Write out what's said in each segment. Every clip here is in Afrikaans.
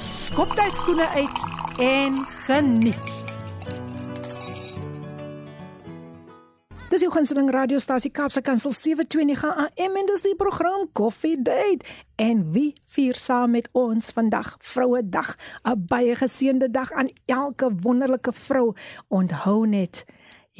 skop jy skoene uit en geniet. Dis jou gunsteling radiostasie Kaapse Kansel 729 AM en dis die program Coffee Date. En wie vier saam met ons vandag Vrouedag, 'n baie geseënde dag aan elke wonderlike vrou. Onthou net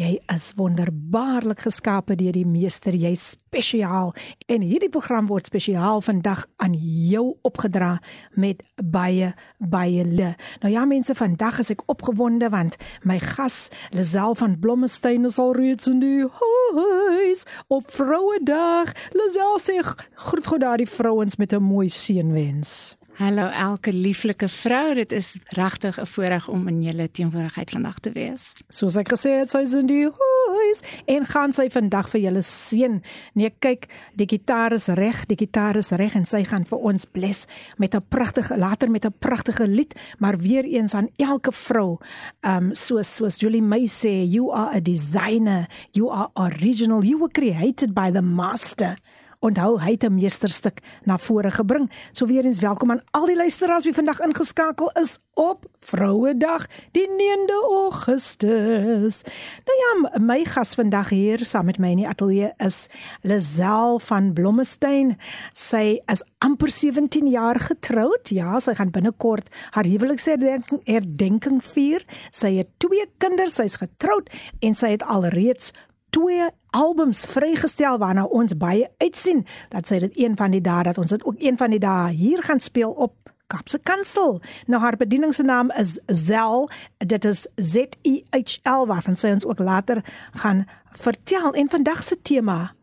Jy is wonderbaarlik geskape deur die Meester, jy spesiaal. En hierdie program word spesiaal vandag aan jou opgedra met baie baie le. Nou ja mense, vandag is ek opgewonde want my gas, Lisel van Blommestein is al reeds in die huis op Vrouedag. Lisel sê groet gou daardie vrouens met 'n mooi seënwens. Hallo elke lieflike vrou, dit is regtig 'n voorreg om in julle teenwoordigheid vandag te wees. Soos ek gesê het, sy is in die huis en gaan sy vandag vir julle seën. Nee, kyk, die gitaar is reg, die gitaar is reg en sy gaan vir ons bless met 'n pragtige later met 'n pragtige lied, maar weer eens aan elke vrou. Um soos soos Julie May sê, you are a designer, you are original, you were created by the master. Onthou hy het 'n meesterstuk na vore gebring. So weer eens welkom aan al die luisteraars wie vandag ingeskakel is op Vrouedag, die 9de Augustus. Nou ja, my gas vandag hier saam met my in die ateljee is Lisel van Blommestein. Sy is amper 17 jaar getroud. Ja, sy gaan binnekort haar huweliksherdenking herdenking vier. Sy het twee kinders, sy's getroud en sy het alreeds twee albums vrygestel waarna ons baie uitsien dat sy dit een van die dae dat ons dit ook een van die dae hier gaan speel op Kapse Kansel. Nou haar bedieningsnaam is Zel. Dit is Z I H L waarvan sy ons ook later gaan vertel en vandag se tema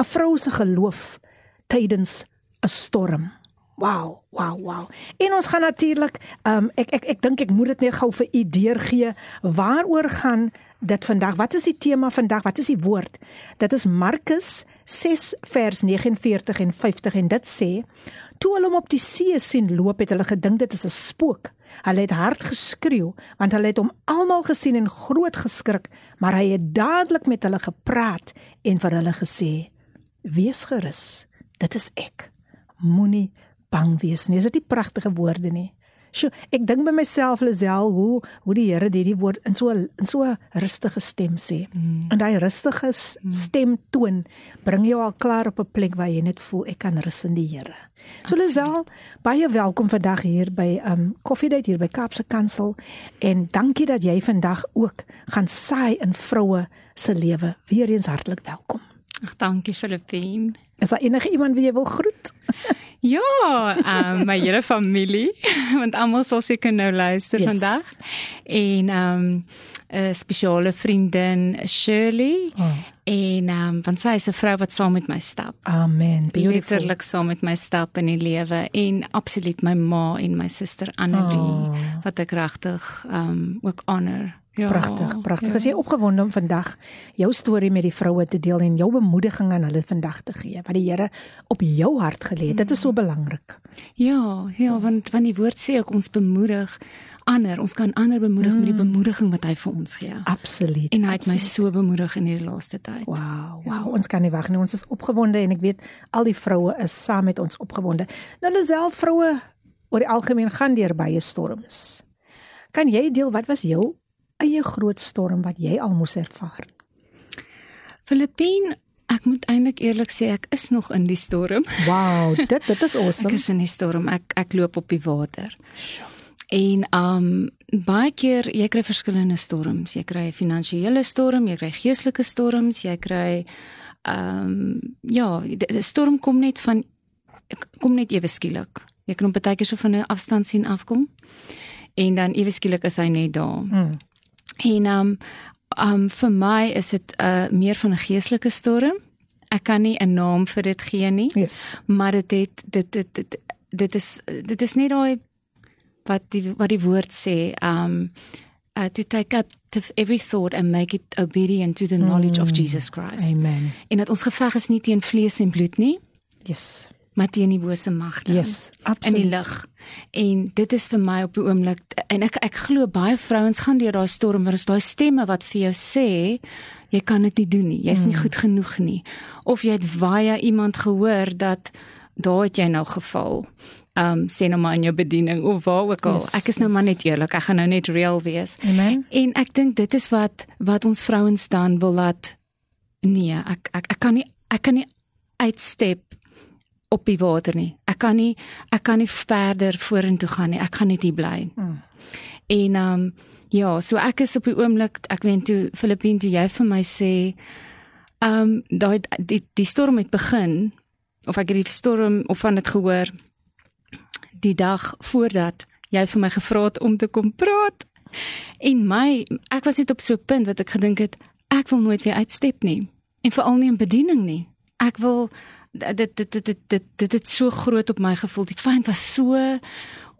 'n vrou se geloof tydens 'n storm. Wow, wow, wow. En ons gaan natuurlik um ek ek ek dink ek moet dit net gou vir u deurgee waaroor gaan dit vandag. Wat is die tema vandag? Wat is die woord? Dit is Markus 6 vers 49 en 50 en dit sê: Toe hulle hom op die see sien loop, het hulle gedink dit is 'n spook. Hulle het hard geskreeu want hulle het hom almal gesien en groot geskrik, maar hy het dadelik met hulle gepraat en vir hulle gesê: Wees gerus, dit is ek. Moenie bang wees nie. Is dit nie pragtige woorde nie? Sjoe, ek dink by myself Lisel hoe hoe die Here hierdie woord in so in so rustige stem sê. Mm. En daai rustige mm. stem toon bring jou al klaar op 'n plek waar jy net voel ek kan rus in die Here. So Lisel, baie welkom vandag hier by um Coffee Date hier by Kaapse Kansel en dankie dat jy vandag ook gaan saai in vroue se lewe. Weereens hartlik welkom. Ag dankie Filippine. Is daar enige iemand wie jy wil groet? Ja, um, my hele familie, want almal sal seker nou luister yes. vandag. En um 'n spesiale vriendin Shirley. Oh. En um want sy is 'n vrou wat saam met my stap. Amen. Letterlik saam met my stap in die lewe en absoluut my ma en my suster Annelie oh. wat ek regtig um ook honor. Ja, pragtig, pragtig. Ja. Is jy opgewonde om vandag jou storie met die vroue te deel en jou bemoediging aan hulle vandag te gee wat die Here op jou hart gelê het? Mm. Dit is so mm. belangrik. Ja, ja, want want die woord sê ook ons bemoedig ander. Ons kan ander bemoedig mm. met die mm. bemoediging wat hy vir ons gee. Absoluut. En hy het absoluut. my so bemoedig in hierdie laaste tyd. Wow, wow. Ja. Ons kan nie wag nie. Ons is opgewonde en ek weet al die vroue is saam met ons opgewonde. Nou hulle self vroue oor die algemeen gaan deur baie storms. Kan jy deel wat was jou eie groot storm wat jy al moes ervaar? Filippine, ek moet eintlik eerlik sê ek is nog in die storm. Wow, dit dit is awesome. ek is in die storm. Ek ek loop op die water. En um baie keer jy kry verskillende storms. Jy kry 'n finansiële storm, jy kry geestelike storms, jy kry um ja, die storm kom net van kom net ewe skielik. Jy kan hom baie keer so van 'n afstand sien afkom. En dan ewe skielik is hy net daar. Mm. En um um vir my is dit 'n uh, meer van 'n geestelike storm. Ek kan nie 'n naam vir dit gee nie. Yes. Maar dit het dit dit dit dit is dit is nie daai wat die wat die woord sê um uh, to take up to every thought and make it obedient to the knowledge mm. of Jesus Christ. Amen. En dat ons geveg is nie teen vlees en bloed nie, Yes. Maar teen die bose magte. Yes, in die absoluut. lig. En dit is vir my op die oomblik en ek ek glo baie vrouens gaan deur daai storm waar is daai stemme wat vir jou sê jy kan dit nie doen nie. Jy's nie goed genoeg nie. Of jy het baie iemand gehoor dat daar het jy nou geval. Um sê nou maar in jou bediening of waar ook al. Yes, ek is nou yes. maar net eerlik. Ek gaan nou net real wees. Amen. En ek dink dit is wat wat ons vrouens dan wil laat nee, ek ek ek kan nie ek kan nie uitstep op die water nie. Ek kan nie ek kan nie verder vorentoe gaan nie. Ek gaan net hier bly. Mm. En ehm um, ja, so ek is op die oomblik ek weet toe Filippine toe jy vir my sê ehm um, daai die die storm het begin of ek het die storm of van dit gehoor die dag voordat jy vir my gevra het om te kom praat. En my ek was net op so 'n punt wat ek gedink het ek wil nooit weer uitstep nie en veral nie in bediening nie. Ek wil dit dit dit dit dit dit het so groot op my gevoel. Die vyand was so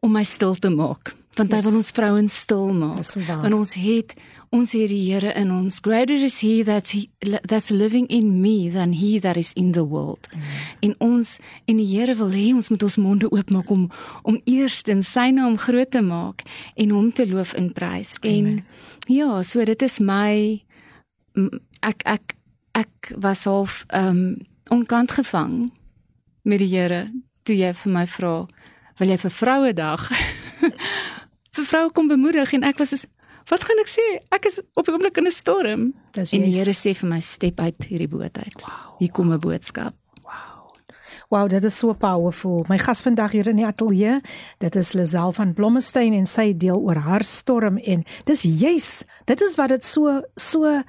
om my stil te maak. Want hy wil ons vrouens stil maak. Want ons het ons het die Here in ons. Greater is he that's he, that's living in me than he that is in the world. Mm. En ons en die Here wil hê ons moet ons monde oopmaak om om eerstens sy naam groot te maak en hom te loof en prys. En ja, so dit is my ek ek ek was half ehm um, onkant gevang met die Here toe jy vir my vra wil jy vir Vrouedag vir vroue kom bemoedig en ek was so wat gaan ek sê? Ek is op die oomblik in 'n storm. Dis en die Here sê vir my step uit hierdie boot uit. Wow, hier kom 'n boodskap. Wow, dit is so powerful. My gas vandag hier in die ateljee, dit is Lisel van Blommestein en sy deel oor haar storm en dis juis, dit is wat dit so so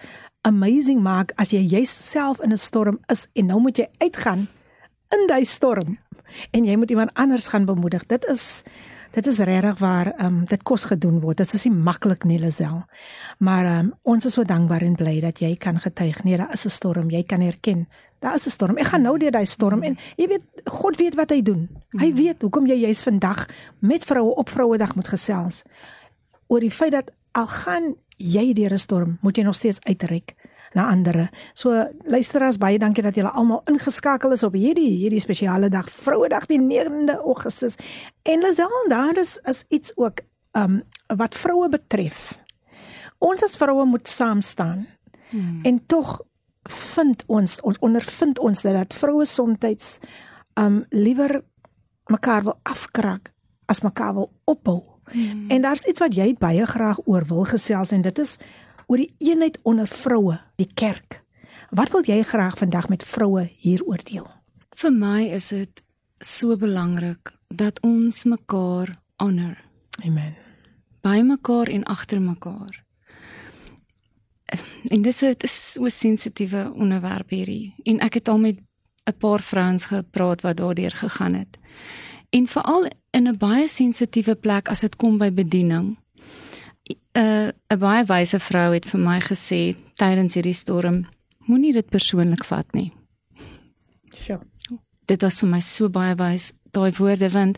amazing maak as jy juis self in 'n storm is en nou moet jy uitgaan in daai storm en jy moet iemand anders gaan bemoedig. Dit is dit is regtig waar ehm um, dit kos gedoen word. Dit is nie maklik nie, Lisel. Maar ehm um, ons is so dankbaar en bly dat jy kan getuig. Nee, daar is 'n storm. Jy kan erken. Daar is 'n storm. Ek gaan nou deur daai storm en jy weet God weet wat hy doen. Hy weet hoekom jy juis vandag met vroue op Vrouedag moet gesels. Oor die feit dat al gaan jy deur 'n storm, moet jy nog steeds uitreik na ander. So luisteraars, baie dankie dat julle almal ingeskakel is op hierdie hierdie spesiale dag, Vrouedag die 9de Augustus. En Lisel, daar is is iets ook um wat vroue betref. Ons as vroue moet saam staan. Hmm. En tog vind ons ons ondervind ons dat dat vroue soms um liewer mekaar wil afkrak as mekaar wil opbou. Hmm. En daar's iets wat jy baie graag oor wil gesels en dit is oor die eenheid onder vroue, die kerk. Wat wil jy graag vandag met vroue hieroor deel? vir my is dit so belangrik dat ons mekaar honor Amen. by mekaar en agter mekaar en dis 'n is so sensitiewe onderwerp hierdie en ek het al met 'n paar vrouens gepraat wat daardeur gegaan het en veral in 'n baie sensitiewe plek as dit kom by bediening 'n 'n baie wyse vrou het vir my gesê tydens hierdie storm moenie dit persoonlik vat nie Sjoe. dit was vir my so baie wys daai woorde want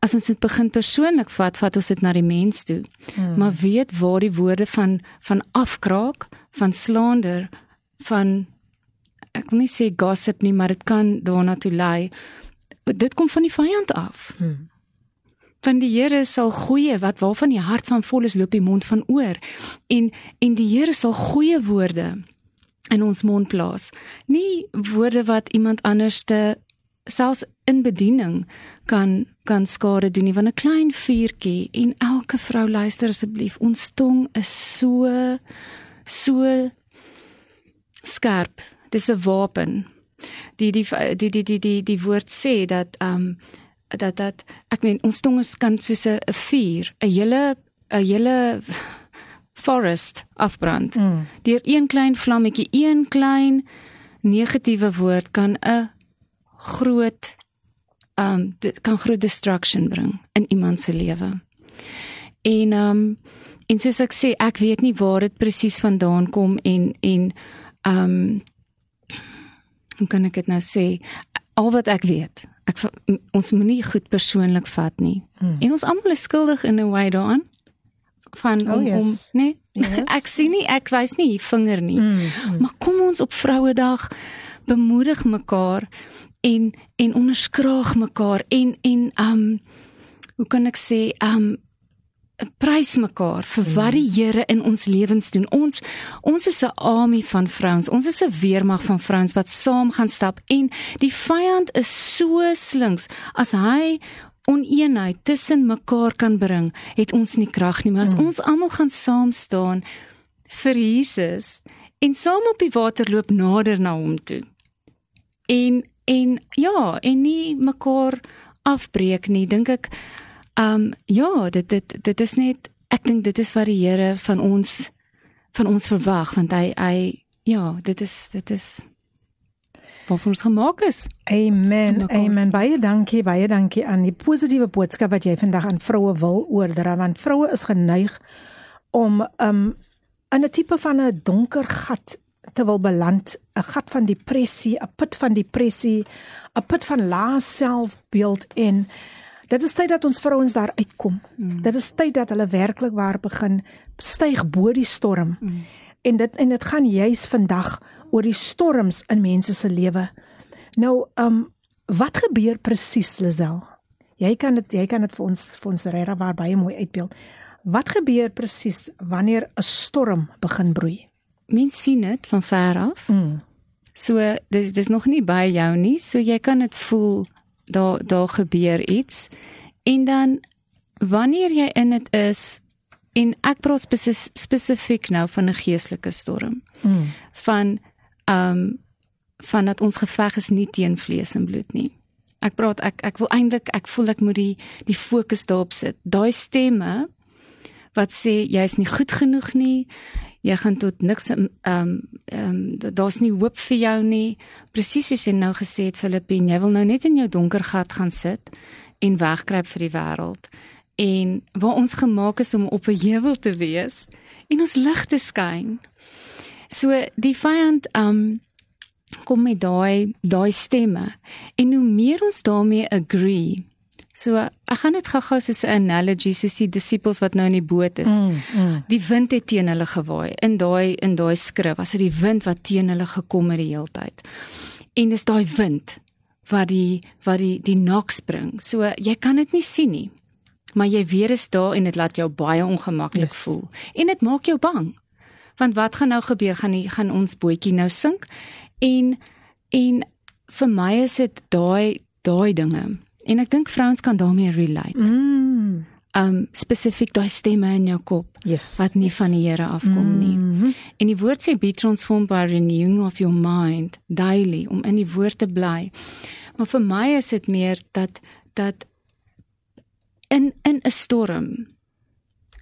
as ons dit begin persoonlik vat, vat ons dit na die mens toe. Hmm. Maar weet waar die woorde van van afkraak, van slander, van ek wil nie sê gossip nie, maar dit kan daarna toe lei. Dit kom van die vyand af. Hmm. Van die Here sal goeie wat waarvan die hart van vol is loop die mond van oor. En en die Here sal goeie woorde in ons mond plaas. Nie woorde wat iemand anderste selfs in bediening kan kan skade doen nie want 'n klein vuurtjie en elke vrou luister asseblief ons tong is so so skerp dis 'n wapen die die die die die die, die woord sê dat ehm um, dat dat ek meen ons tong is kan soos 'n vuur 'n hele 'n hele forest afbrand Mm. deur een klein vlammetjie een klein negatiewe woord kan 'n groot um dit kan groot destruction bring in iemand se lewe. En um en soos ek sê, ek weet nie waar dit presies vandaan kom en en um hoe kan ek dit nou sê? Al wat ek weet, ek ons moenie goed persoonlik vat nie. Hmm. En ons almal is skuldig in 'n way daaraan van Oh, om, yes. om nee. Yes. ek sien nie, ek wys nie hier vinger nie. Mm, mm. Maar kom ons op Vrouedag bemoedig mekaar en en onderskraag mekaar en en um hoe kan ek sê um prys mekaar vir wat die Here in ons lewens doen. Ons ons is 'n army van vrouens. Ons is 'n weermag van vrouens wat saam gaan stap en die vyand is so slinks as hy oneenheid tussen mekaar kan bring, het ons nie krag nie. Maar as mm. ons almal gaan saam staan vir Jesus en saam op die water loop nader na hom toe. En en ja, en nie mekaar afbreek nie, dink ek um ja, dit dit dit is net ek dink dit is wat die Here van ons van ons verwag want hy hy ja, dit is dit is waarvoor ons gemaak is. Amen. Amen. Baie dankie, baie dankie aan die positiewe boodskap wat jy vandag aan vroue wil oordra want vroue is geneig om um in 'n tipe van 'n donker gat te wil beland, 'n gat van depressie, 'n put van depressie, 'n put van lae selfbeeld en dit is tyd dat ons vrouens daar uitkom. Mm. Dit is tyd dat hulle werklik waar begin styg bo die storm. Mm. En dit en dit gaan juis vandag oor die storms in mense se lewe. Nou, ehm um, wat gebeur presies, Lisel? Jy kan dit jy kan dit vir ons vir ons regtig waar baie mooi uitbeeld. Wat gebeur presies wanneer 'n storm begin broei? Mens sien dit van ver af. Mm. So dis dis nog nie by jou nie, so jy kan dit voel daar daar gebeur iets. En dan wanneer jy in dit is en ek praat spes, spesifiek nou van 'n geestelike storm. Mm. Van ehm um, van dat ons geveg is nie teen vlees en bloed nie. Ek praat ek ek wil eintlik ek voel ek moet die die fokus daarop sit. Daai stemme wat sê jy's nie goed genoeg nie. Jy gaan tot niks ehm um, ehm um, daar's nie hoop vir jou nie. Presies soos jy nou gesê het Filippien, jy wil nou net in jou donker gat gaan sit en wegkruip vir die wêreld. En waar ons gemaak is om op 'n heuwel te wees en ons lig te skyn. So die vyand ehm um, kom met daai daai stemme en hoe meer ons daarmee agree So ek gaan dit gou-gou soos 'n analogy soos die disippels wat nou in die boot is. Mm, mm. Die wind het teen hulle gewaai. In daai in daai skrif was dit die wind wat teen hulle gekom het die hele tyd. En dis daai wind wat die wat die die naks bring. So jy kan dit nie sien nie. Maar jy weer is daar en dit laat jou baie ongemaklik Yes. voel. En dit maak jou bang. Want wat gaan nou gebeur? Gaan die gaan ons bootjie nou sink? En en vir my is dit daai daai dinge. En ek dink vrouens kan daarmee relate. Mm. Um spesifiek daai stemme in jou kop Yes. wat nie van die Here afkom nie. Mhm. En die woord sê be transformed by renewing of your mind daily om in die woord te bly. Maar vir my is dit meer dat dat in in 'n storm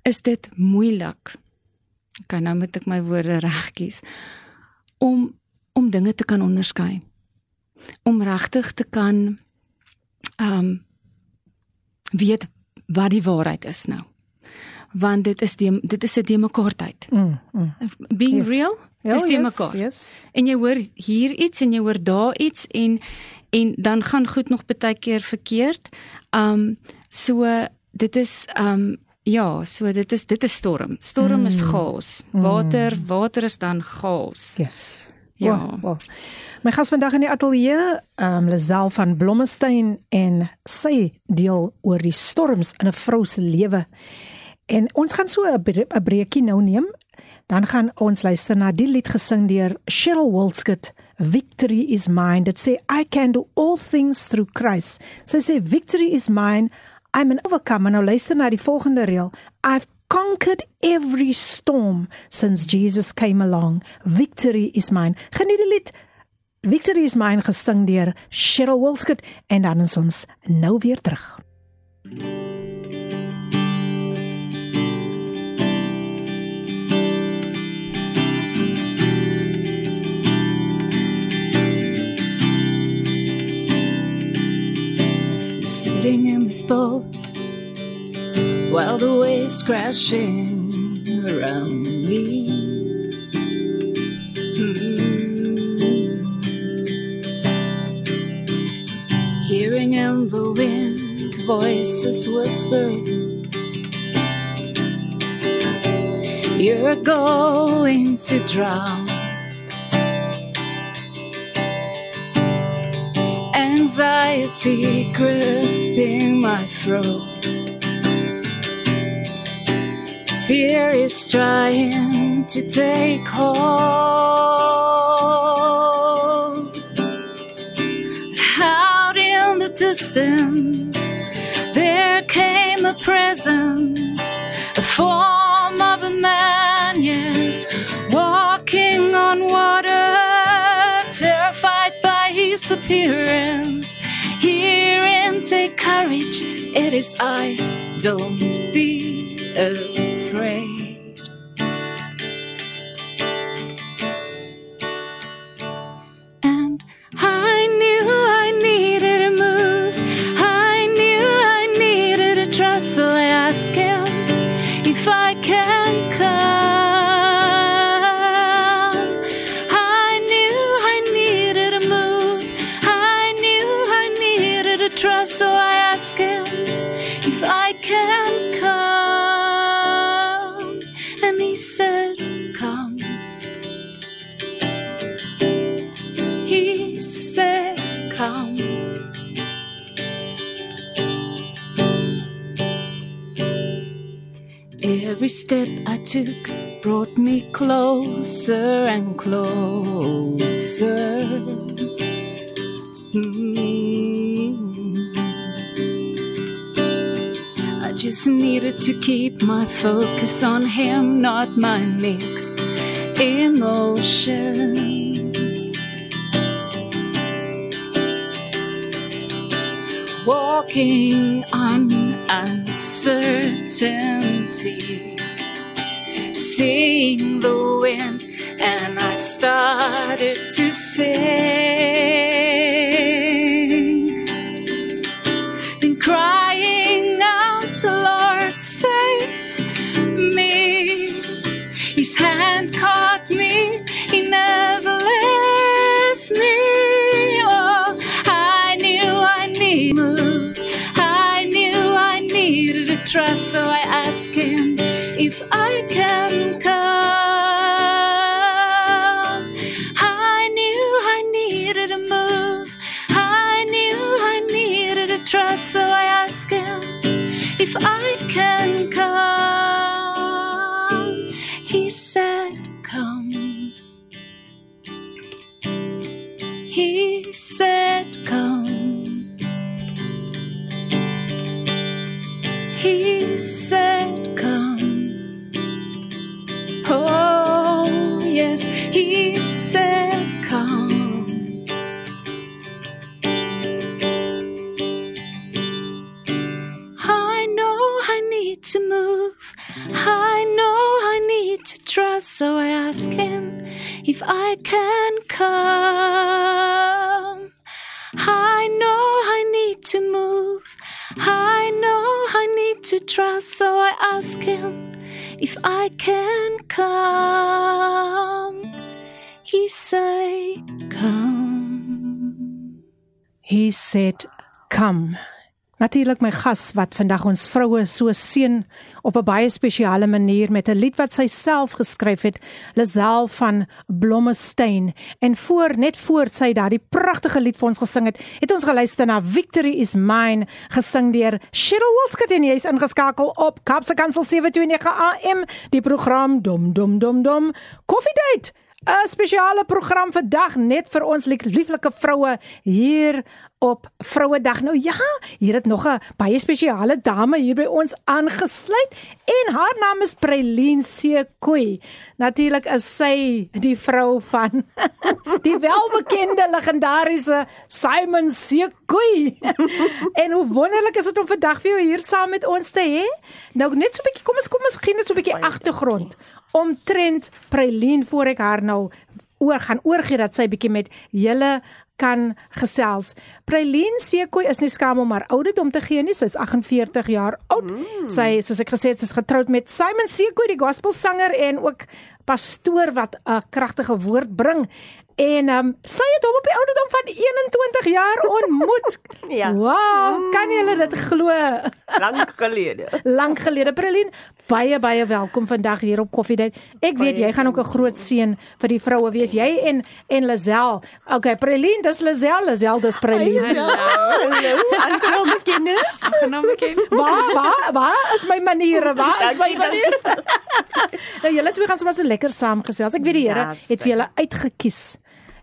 is dit moeilik. Okay, nou moet ek my woorde reg kies om om dinge te kan onderskei. Om regtig te kan ehm um, weet wat die waarheid is nou. Want dit is die dit is 'n de mekaar tyd. Mm, mm. Being Yes. real, Ja, dis de yes, mekaar. Yes. En jy hoor hier iets en jy hoor daar iets en en dan gaan goed nog baie keer verkeerd. Um so dit is um ja, so dit is dit is storm. Storm is chaos. Water, water is dan chaos. Yes. Ja. Wow, wow. My gas vandag in die ateljee, ehm um, Lisel van Blommestein en sy deel oor die storms in 'n vrou se lewe. En ons gaan so 'n bre- breekie nou neem. Dan gaan ons luister na die lied gesing deur Cheryl Walskut, Victory is mine. Dit sê I can do all things through Christ. Sy sê victory is mine. I'm an overcomer. Nou luister na die volgende reël. I've conquered every storm since Jesus came along. Victory is mine. Geniet die lied. Victory is mine gesing deur Cheryl Wilskut en dan is ons nou weer terug. Sitting in this boat while the waves crashing around me. Mm. Hearing wind voices whispering. You're going to drown. Anxiety gripping my throat. Fear is trying to take hold. Out in the distance, there came a presence, a form of a man, yeah, walking on water, terrified by his appearance. Hear and take courage, it is I, don't be afraid. And Every step I took brought me closer and closer. Mm. I just needed to keep my focus on him, not my mixed emotions. Walking on uncertainty, seeing the wind, and I started to sing. Trust. So I ask him if I can come. He say, come. He said, "Come." Natuurlik my gas wat vandag ons vroue so seën op 'n baie spesiale manier met 'n lied wat sy self geskryf het, Lazel van Blommestein. En voor net voor sy daardie pragtige lied vir ons gesing het, het ons geluister na Victory is Mine gesing deur Cheryl Wolskut en jy's ingeskakel op Kapse Kansel 729 AM, die program Dom Dom Dom Dom Coffee Date. 'n spesiale program vandag net vir ons lief- lieflike vroue hier op Vrouedag. Nou ja, hier het nog 'n baie spesiale dame hier by ons aangesluit en haar naam is Preline Sekoe. Natuurlik is sy die vrou van die welbekende legendariese Simon Sekoe. en hoe wonderlik is dit om vandag vir jou hier saam met ons te hê. Nou net so 'n bietjie, kom ons kom ons gee net so 'n bietjie agtergrond omtrent Preline voor ek haar nou oor gaan oorgee dat sy bietjie met julle kan gesels. Preline Sekoe is nie skaam om haar ouderdom te gee nie. Sy's 48 jaar oud. Mm. Sy soos ek gesê het, sy's getroud met Simon Sekoe, die gospelsanger en ook pastoor wat 'n kragtige woord bring. En ehm um, sy het hom op die ouderdom van 21 jaar ontmoet. Ja. Wow, kan julle dit glo? Lank gelede. Lank gelede. Prelien, baie baie welkom vandag hier op Koffiedייט. Ek weet jy gaan ook 'n groot seën vir die vroue wees. Jy en en Lazel. Okay, Prelien, dis Lazel, Lazel dis Prelien. Hallo, aangenome kennis. Genome ken. Waar waar waar is my maniere? Waar is my Dankie, maniere? nou julle twee gaan sommer so lekker saamgesels. Ek weet die Here Ja, het vir julle uitgekies.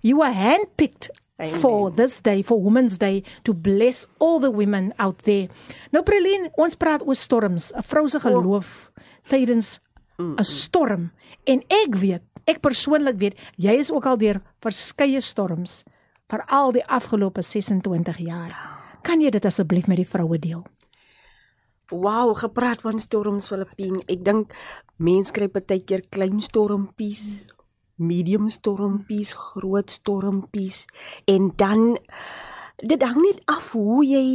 You were handpicked Amen. for this day for Women's Day to bless all the women out there. Nou Prelien, ons praat oor storms, 'n vrou se geloof tydens 'n storm. En ek weet, ek persoonlik weet, jy is ook al deur verskeie storms veral die afgelope 26 jaar. Kan jy dit asseblief met die vroue deel? Wow, gepraat van storms Filippine. Ek dink mense kry baie keer klein stormpies, medium stormpies, groot stormpies en dan dit hang net af hoe jy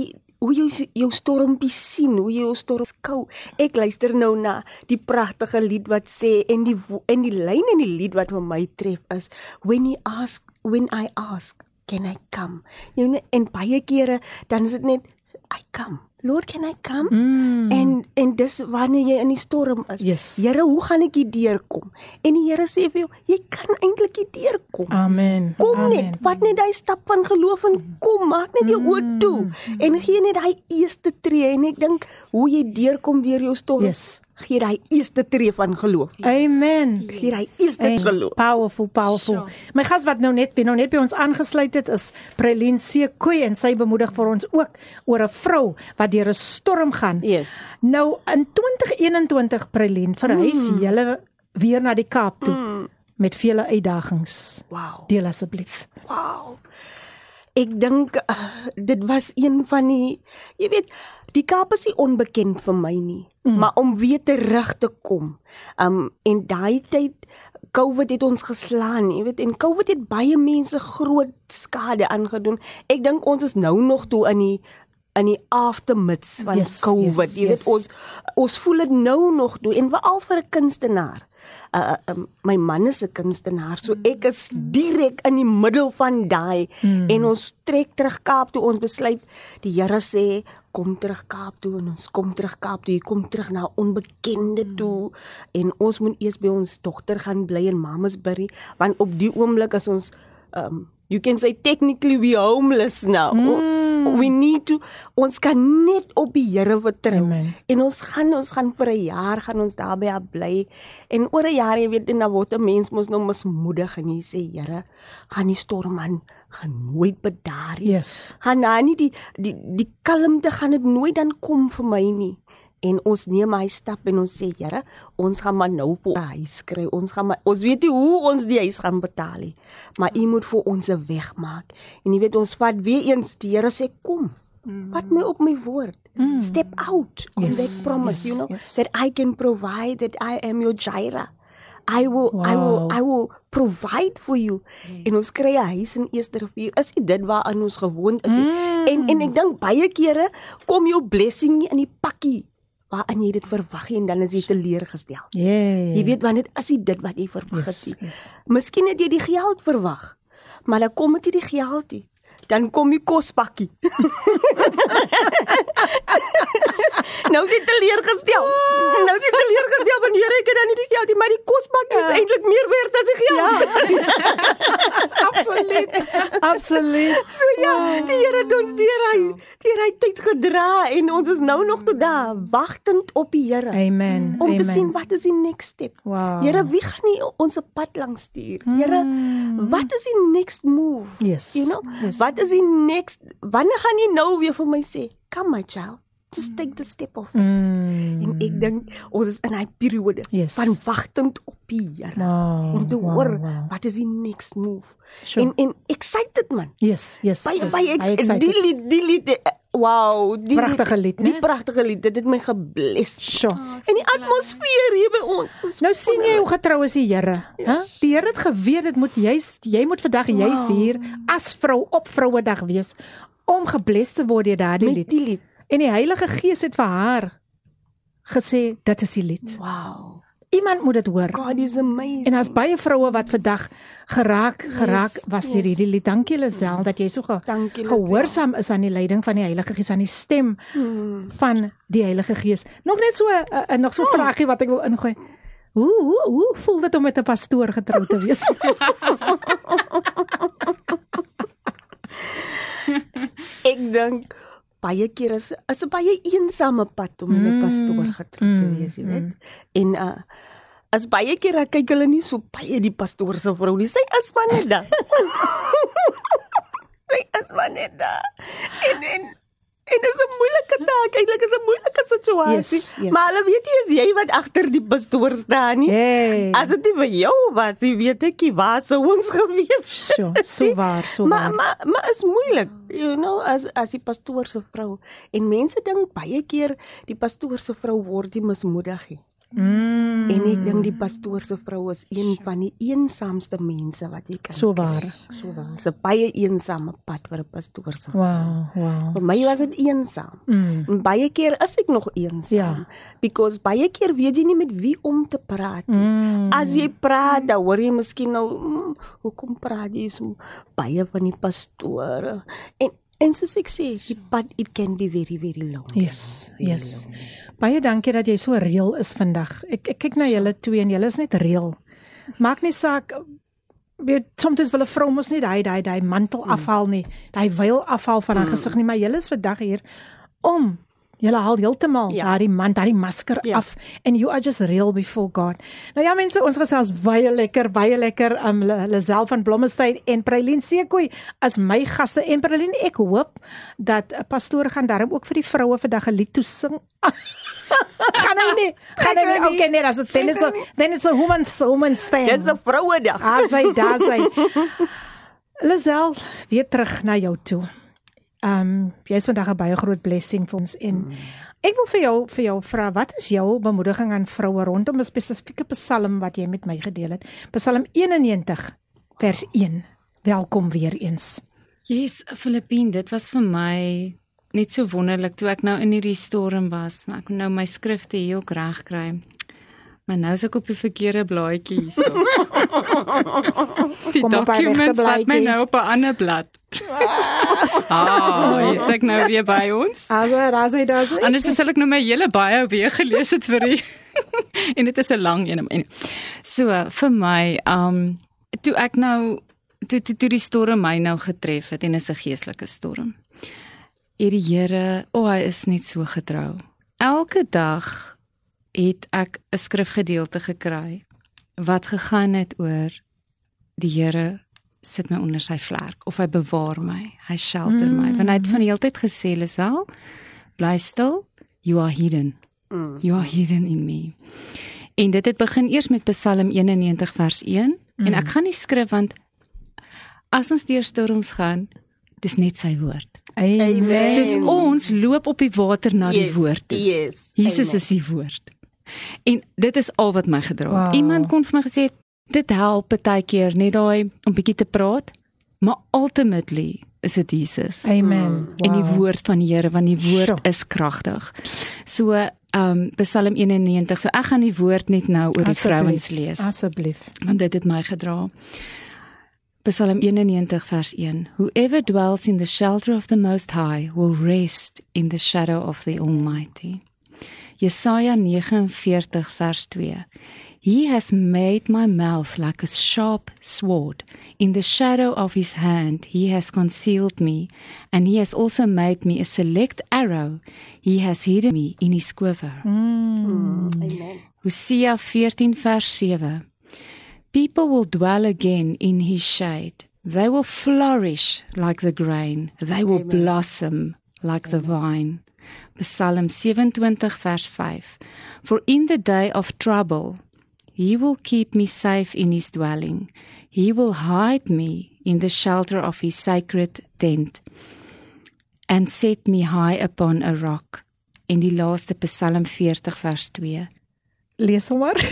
hoe jy jou stormpie sien, hoe jy jou storm skou. Ek luister nou na die pragtige lied wat sê en die en die lyn in die lied wat vir my tref is when he ask when I ask can I come. Jy weet en baie kere dan is dit net I come. Lord, can I come? Mm. En en dis wanneer jy in die storm is. Yes. Here, hoe gaan ek hier deurkom? En die Here sê vir jou, jy kan eintlik hier deurkom. Amen. Kom Amen. net, wat net daai stap van geloof en kom, maak net jou oë toe en gee net daai eerste tree en ek dink hoe jy deurkom deur jou storm. Yes. Gee daai eerste tree van geloof. Amen. Gee daai eerste En geloof. Powerful, powerful. My gas wat nou net, wie nou net by ons aangesluit het is Prelien Sekoe en sy bemoedig vir ons ook oor 'n vrou wat deur 'n storm gaan. Yes. Nou in 2021 Prelien verhuis mm. julle weer na die Kaap toe mm. met vele uitdagings. Wow. Deel asseblief. Wow. Ek dink uh, dit was een van die jy weet, die Kaap is nie onbekend vir my nie, mm. maar om weer terug te kom. Um en daai tyd COVID het ons geslaan, jy weet, en COVID het baie mense groot skade aangedoen. Ek dink ons is nou nog toe in die in die aftermaths van Yes, COVID. yes, jy weet yes. ons ons voel dit nou nog toe en veral vir 'n kunstenaar. Uh, uh my man is 'n kunstenaar, so ek is direk in die middel van daai mm. en ons trek terug Kaap toe. Ons besluit die Here sê kom terug Kaap toe en ons kom terug Kaap toe. Jy kom terug na onbekende toe en ons moet eers by ons dogter gaan bly in Mamasbury want op die oomblik as ons um you can say technically we homeless now. Mm. We need to ons kan net op die Here vertrou. En ons gaan ons gaan vir 'n jaar gaan ons daar by haar bly. En oor 'n jaar jy weet en dan word 'n mens mos nou mismoedig en jy sê Here, gaan die storm aan gaan nooit bedaar nie. Yes. Gaan nou nie die die die kalmte gaan dit nooit dan kom vir my nie. En ons neem hy stap en ons sê Here, ons gaan maar nou vir 'n huis kry. Ons gaan maar ons weet nie hoe ons die huis gaan betaal nie. Maar U moet vir ons 'n weg maak. En jy weet ons vat weer eens die Here sê kom. Vat my op my woord. Mm. Step out on Yes, that promise, yes, you know, yes. that I can provide that I am your Jireh. I will wow. I will. I will provide for you. Yes. En ons kry 'n huis in Eerste Rivier. Is dit dit waaraan ons gewoond is? Mm. En en ek dink baie kere kom jou blessing nie in die pakkie waarin jy dit verwag nie en dan is jy teleurgestel. Yeah. Jy weet wanneer is dit dit wat jy verwag Yes, het nie. yes. Miskien het jy die geld verwag, maar dan kom dit nie die geld nie. Dan kom die kospakkie. nou is jy teleurgestel. Nou is jy teleurgestel wanneer ek dan nie die geld nie, maar die ja. is eintlik meer werd as die geld. Ja. Absoluut. Absoluut. So ja, die Here het ons deur hy deur hy tyd gedra en ons is nou nog tot daar wagtend op die Here Amen. om Amen. te sien wat is die next step. Wow. Here, wie gaan nie ons op pad langs stuur? Here, wat is die next move? Yes. You know, Yes. wat is die next wanneer gaan jy nou weer vir my sê, "Come my child, just take the step of." faith." Mm. En ek dink ons is in 'n periode Yes. van wagtend op die Here Wow, om te wow, hoor wow. wat is die next move. Sure. En en excited man. Yes, yes. Baie yes. ex excited. die lied die lied eh, wow, die Pragtige lied, né? Die pragtige lied, dit het my gebless. Sure. En die atmosfeer hier by ons is Nou sien jy hoe getrou is die Here, hè? Die Here het geweet dit moet jy jy moet vandag jy's hier as vrou op Vrouedag wees om gebless te word deur daardie met lied. die lied. En die Heilige Gees het vir haar gesê dit is die lied. Wow. Iemand moet dit hoor. God is amazing. En daar's baie vroue wat vandag geraak geraak Yes, was deur yes. hierdie lied. Dankie Lisel dat jy so ge, Dankie, gehoorsaam is aan die leiding van die Heilige Gees, aan die stem Hmm. van die Heilige Gees. Nog net so 'n uh, uh, nog so 'n vraagie wat ek wil ingooi. Hoe hoe hoe voel dit om met 'n pastoor getrou te wees? ek dink baie keer is is 'n baie eensame pad om met 'n Mm, pastoor getrou te mm, wees, jy weet. En uh as baie keer ek kyk hulle nie so baie die pastoor se vrou nie. Sy is maar net daar. sy is maar net daar. En en en dit is 'n moeilike taak, eintlik is 'n moeilike situasie. Yes, yes. Maar hulle weet nie as jy wat agter die pastoor staan nie. Hey. As dit vir jou was, jy weet ek waar sou ons gewees. So, so waar, so Maar waar. maar maar is moeilik, you know, as as die pastoor se vrou. En mense dink baie keer die pastoor se vrou word die mismoedig. Mm. En ek dink die pastoor se vrou is een van die eensaamste mense wat jy kan. So waar. So waar. Dis 'n baie eensame pad vir 'n pastoor se. Wow, wow. Vir my was dit eensaam. Mm. En baie keer is ek nog eensaam. Ja. Because baie keer weet jy nie met wie om te praat nie. Mm. As jy praat, dan hoor jy miskien nou, mm, hoekom praat jy so baie van die pastore? En en soos ek sê, die pad it can be very very long. Yes, yes. Baie dankie dat jy so reël is vandag. Ek ek kyk na julle twee en julle is net reël. Maak nie saak weet soms wil 'n vrou mos nie daai daai daai mantel afhaal nie, daai veil afhaal van haar gesig nie, maar julle is vandag hier om Julle haal heeltemal Ja. daardie man, daardie masker Ja. af and you are just real before God. Nou ja mense, ons gesels baie lekker, baie lekker. Um Lisel van Blommestein en Prailien Sekoe as my gaste en Prailien, ek hoop dat 'n pastoor gaan daarom ook vir die vroue vandag 'n lied toe sing. gaan hy nie? Gaan hy nie? Okay, nee, dit dan is dan is 'n woman so woman stand. Dis 'n vrouedag. As hy daar sy. Lisel, weer terug na jou toe. Ehm um, jy's vandag 'n baie groot blessing vir ons en ek wil vir jou vir jou vra wat is jou bemoediging aan vroue rondom 'n spesifieke psalm wat jy met my gedeel het? Psalm 91 vers 1. Welkom weer eens. Yes, Filippine, dit was vir my net so wonderlik toe ek nou in hierdie storm was. Ek moet nou my skrifte hier ook reg kry. Maar nou is ek op die verkeerde blaadjie hierso. die Kom documents wat my nou op 'n ander blad. Ah, oh, ek nou weer by ons. Also, daar sê daar sê. Anders sal ek nou my hele bio weer gelees het vir u. en dit is 'n lang een. En so vir my, um toe ek nou toe toe, toe die storm my nou getref het en is 'n geestelike storm. Het die Here, o, oh, hy is net so getrou. Elke dag het ek 'n skrifgedeelte gekry wat gegaan het oor die Here sit my onder sy vlerk of hy bewaar my, hy shelter mm. my. Want hy het van die hele tyd gesê, "Lisel, bly stil, you are hidden. Mm. You are hidden in me." En dit het begin eers met Psalm 91 vers 1 mm. en ek gaan nie skrif want as ons deur storms gaan, dis net sy woord. Amen. Soos ons loop op die water na die Yes, woord toe. Yes. Jesus Amen. is die woord. En dit is al wat my gedra het. Wow. Iemand kon vir my gesê dit help baie keer net daai om bietjie te praat, maar ultimately is dit Jesus. Amen. En die woord van die Here want die woord Sjoe. is kragtig. So um Psalm 91. So ek gaan die woord net nou oor die vrouens lees Asseblief. want dit het my gedra. Psalm 91 vers 1 Whoever dwells in the shelter of the most high will rest in the shadow of the almighty. Jesaja 49 vers 2 He has made my mouth like a sharp sword. In the shadow of his hand he has concealed me, and he has also made me a select arrow. He has hidden me in his quiver. Mm. Amen. Hosea 14 vers 7 People will dwell again in his shade. They will flourish like the grain. They will blossom like the vine. Psalm 27 vers 5 For in the day of trouble he will keep me safe in his dwelling. He will hide me in the shelter of his sacred tent and set me high upon a rock. En die laaste Psalm 40 vers 2 Lees hom maar.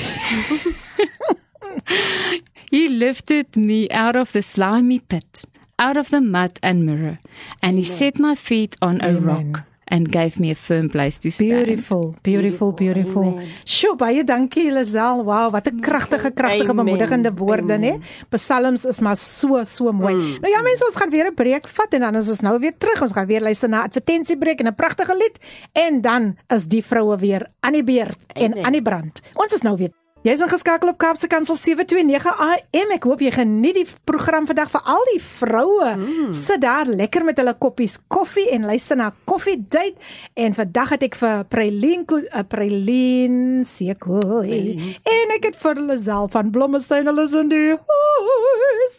He lifted me out of the slimy pit, out of the mud and mirror, and he set my feet on a Amen. rock and gave me a firm place to stand. Beautiful, beautiful, beautiful. Sjoe, baie dankie Lisel. Wow, wat 'n kragtige, kragtige bemoedigende woorde, né? Psalms is maar so so mooi. Mm. Nou ja, mense, ons gaan weer 'n breek vat en dan is ons nou weer terug. Ons gaan weer luister na advertensiebreek en 'n pragtige lied en dan is die vroue weer aan die beurt en aan die brand. Ons is nou weer Jy's ingeskakel op Kaapse Kansel 729 AM. Ek hoop jy geniet die program vandag vir al die vroue. Mm. Sit daar lekker met hulle koppies koffie en luister na Coffee Date. En vandag het ek vir Preline uh, Preline Sekoe en ek het vir Lisel van Blommestein hulle is in die huis.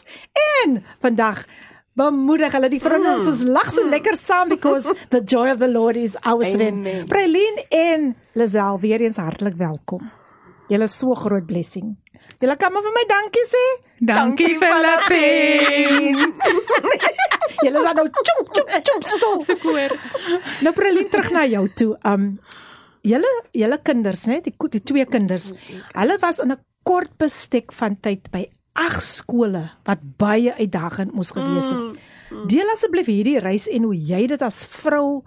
En vandag bemoedig hulle die vrouens mm. lag so lekker saam because the joy of the Lord is our strength. Amen. Preline en Lisel weer eens hartlik welkom. Julle is so groot blessing. Julle kan maar vir my dankie sê. Dankie Filippine. Julle is nou chop chop chop stil. Se koor. Nou Preline terug na jou toe. Um julle julle kinders, né, die, die twee kinders. Hulle was in 'n kort bestek van tyd by ag skole wat baie uitdagend moes gewees het. Deel asseblief hierdie reis en hoe jy dit as vrou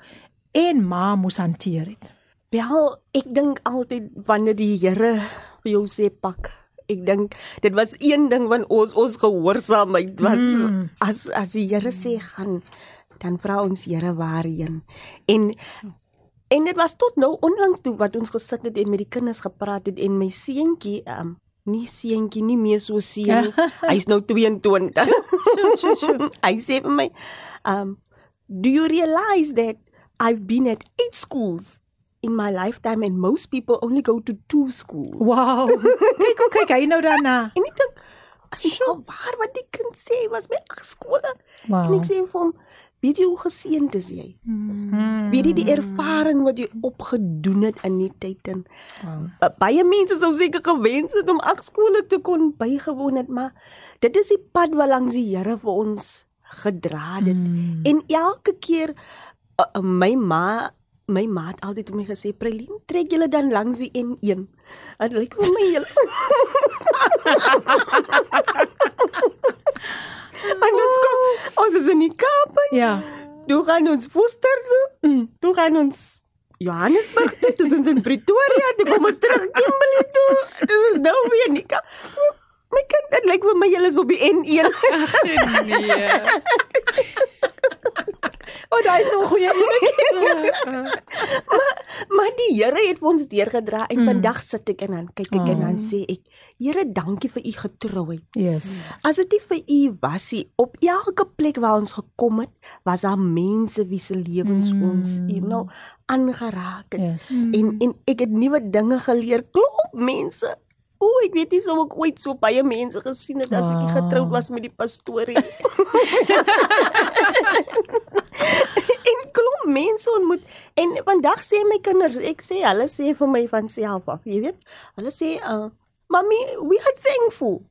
en ma moes hanteer het. Wel, ek dink altyd wanneer die Here vir jou sê pak, ek dink dit was een ding van ons ons gehoorsaamheid was mm. as as die Here sê gaan dan vra ons Here waarheen. En en dit was tot nou onlangs toe wat ons gesit het en met die kinders gepraat het en my seentjie um nie seentjie nie meer so seun nie. Hy's nou 22. Hy sê vir my um do you realize that I've been at eight schools in my lifetime and most people only go to two schools. Wow. kyk hoe kyk hy nou daarna. En ek dink as jy nou waar wat die kind sê was by ag skole. Wow. En ek sê vir hom, weet jy hoe geseënd is jy? Hmm. Weet jy die ervaring wat jy opgedoen het in die tyd en wow. baie mense sou seker gewens het om ag skole te kon bygewoon het, maar dit is die pad wat langs die Here vir ons gedra het. Hmm. En elke keer uh, my ma my ma het altyd vir my gesê, "Prelien, trek julle dan langs die N1." Dit lyk vir my julle En ons kom, ons is in die Kaap. en Ja. Toe gaan ons Woester toe. Mm. Toe gaan ons Johannesburg toe, toe ons in Pretoria, toe kom ons terug Kimberley toe. Dis is nou weer in die Kaap. My kind, dit lyk vir my julle is op die N1. Nee. O, oh, daai is nog 'n goeie een. Maar die Here het ons deurgedra en mm. vandag sit ek en dan kyk ek oh. en dan sê ek, Here, dankie vir u getrouheid. Yes. As dit nie vir u was nie, op elke plek waar ons gekom het, was daar mense wie se lewens mm. ons, you know, aangeraak het. Yes. En en ek het nuwe dinge geleer. Klop mense. O, ek weet nie sou ek ooit so baie mense gesien het as ek nie getroud was met die pastorie. en klop mense ontmoet. En vandag sê my kinders, ek sê hulle sê vir my van self af, jy weet. Hulle sê, uh, "Mommy, we are thankful."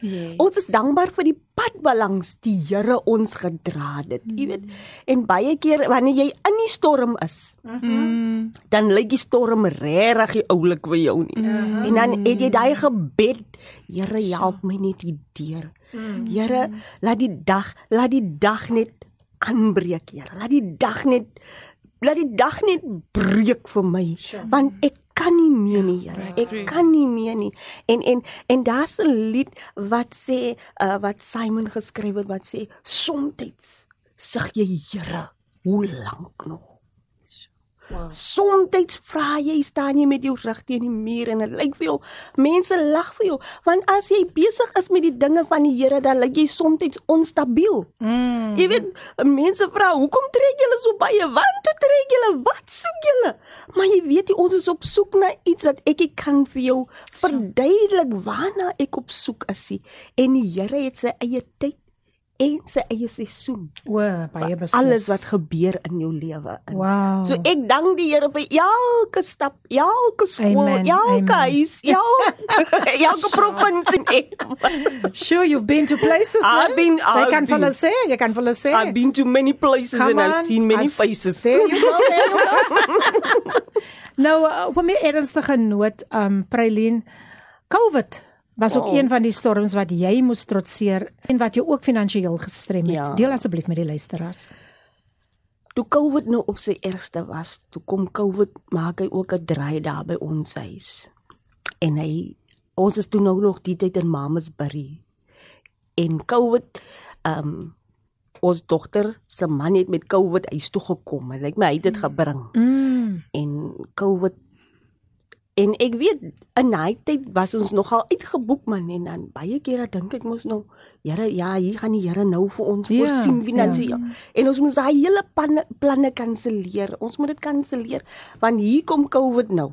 Yes. Ons is dankbaar vir die pad langs die Here ons gedra het, jy weet. En baie keer wanneer jy in die storm is, Mm. dan lyk die storm regtig oulik vir jou nie. Mm. En dan het jy daai gebed, Here help my net hierdeur. Here, laat die dag, laat die dag net aanbreek, Here. Laat die dag net laat die dag net breek vir my, want ek kan nie meer nie, Here. Ek kan nie meer nie. En en en daar's 'n lied wat sê uh, wat Simon geskryf het wat sê soms sug jy Here, hoe lank nog? Wow. Soms vra jy staan jy met jou rug teen die muur en dit lyk vir jou mense lag vir jou want as jy besig is met die dinge van die Here dan lyk jy soms onstabiel. Mm. Jy weet mense vra hoekom trek julle so baie want toe trek julle wat soek julle? Maar jy weet jy ons is op soek na iets wat ek kan vir jou verduidelik waarna ek op soek is. En die Here het sy eie tyd en sy eie seisoen. O, baie beslis. Alles wat gebeur in jou lewe. in. Wow. So ek dank die Here vir elke stap, elke skool, Amen, elke amen. huis, elke elke provinsie. Sure you've been to places. I've been- Jy I've kan vir hulle sê, jy kan vir hulle sê. I've been to many places Come and I've on, seen many I've- faces. There you go. There you go. nou, uh, op 'n meer ernstige noot, um Prailien, COVID was ook Oh. een van die storms wat jy moes trotseer en wat jou ook finansiëel gestrem het. Ja. Deel asseblief met die luisteraars. toe COVID nou op sy ergste was, toe kom COVID maak hy ook 'n draai daar by ons huis. En hy ons is toe nou nog die tyd in Mamasbury. En COVID ehm um, ons dogter se man het met COVID huis toe gekom. Hy lyk my hy het dit gebring. Mm. En COVID en ek weet in daai tyd was ons nogal uitgeboek man en dan baie kere dink ek mos nou Here ja hier gaan die Here nou vir ons Ja, voorsien finansiëel en ons moet daai hele planne planne kanselleer. Ons moet dit kanselleer want hier kom COVID nou.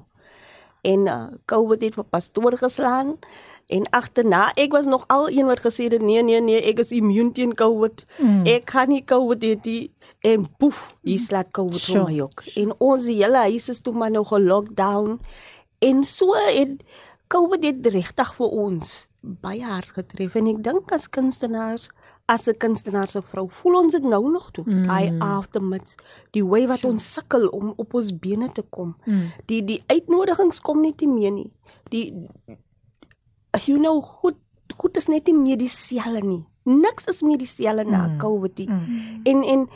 En uh, COVID het vir pastoor geslaan en agterna ek was nog al een wat gesê het nee nee nee ek is immuun teen COVID. Mm. ek kan nie COVID hê die en poef hier slaat COVID Sure. vir my ook. En ons hele huis is toe maar nou gelockdown en so het COVID het regtig vir ons baie hard getref en ek dink as kunstenaars as 'n kunstenaar se vrou voel ons dit nou nog toe mm. by aftermaths die way wat ons sukkel om op ons bene te kom Mm. die die uitnodigings kom net nie meer nie die you know goed goed is net nie meer dieselfde nie niks is meer dieselfde na Mm. COVID nie Mm. en en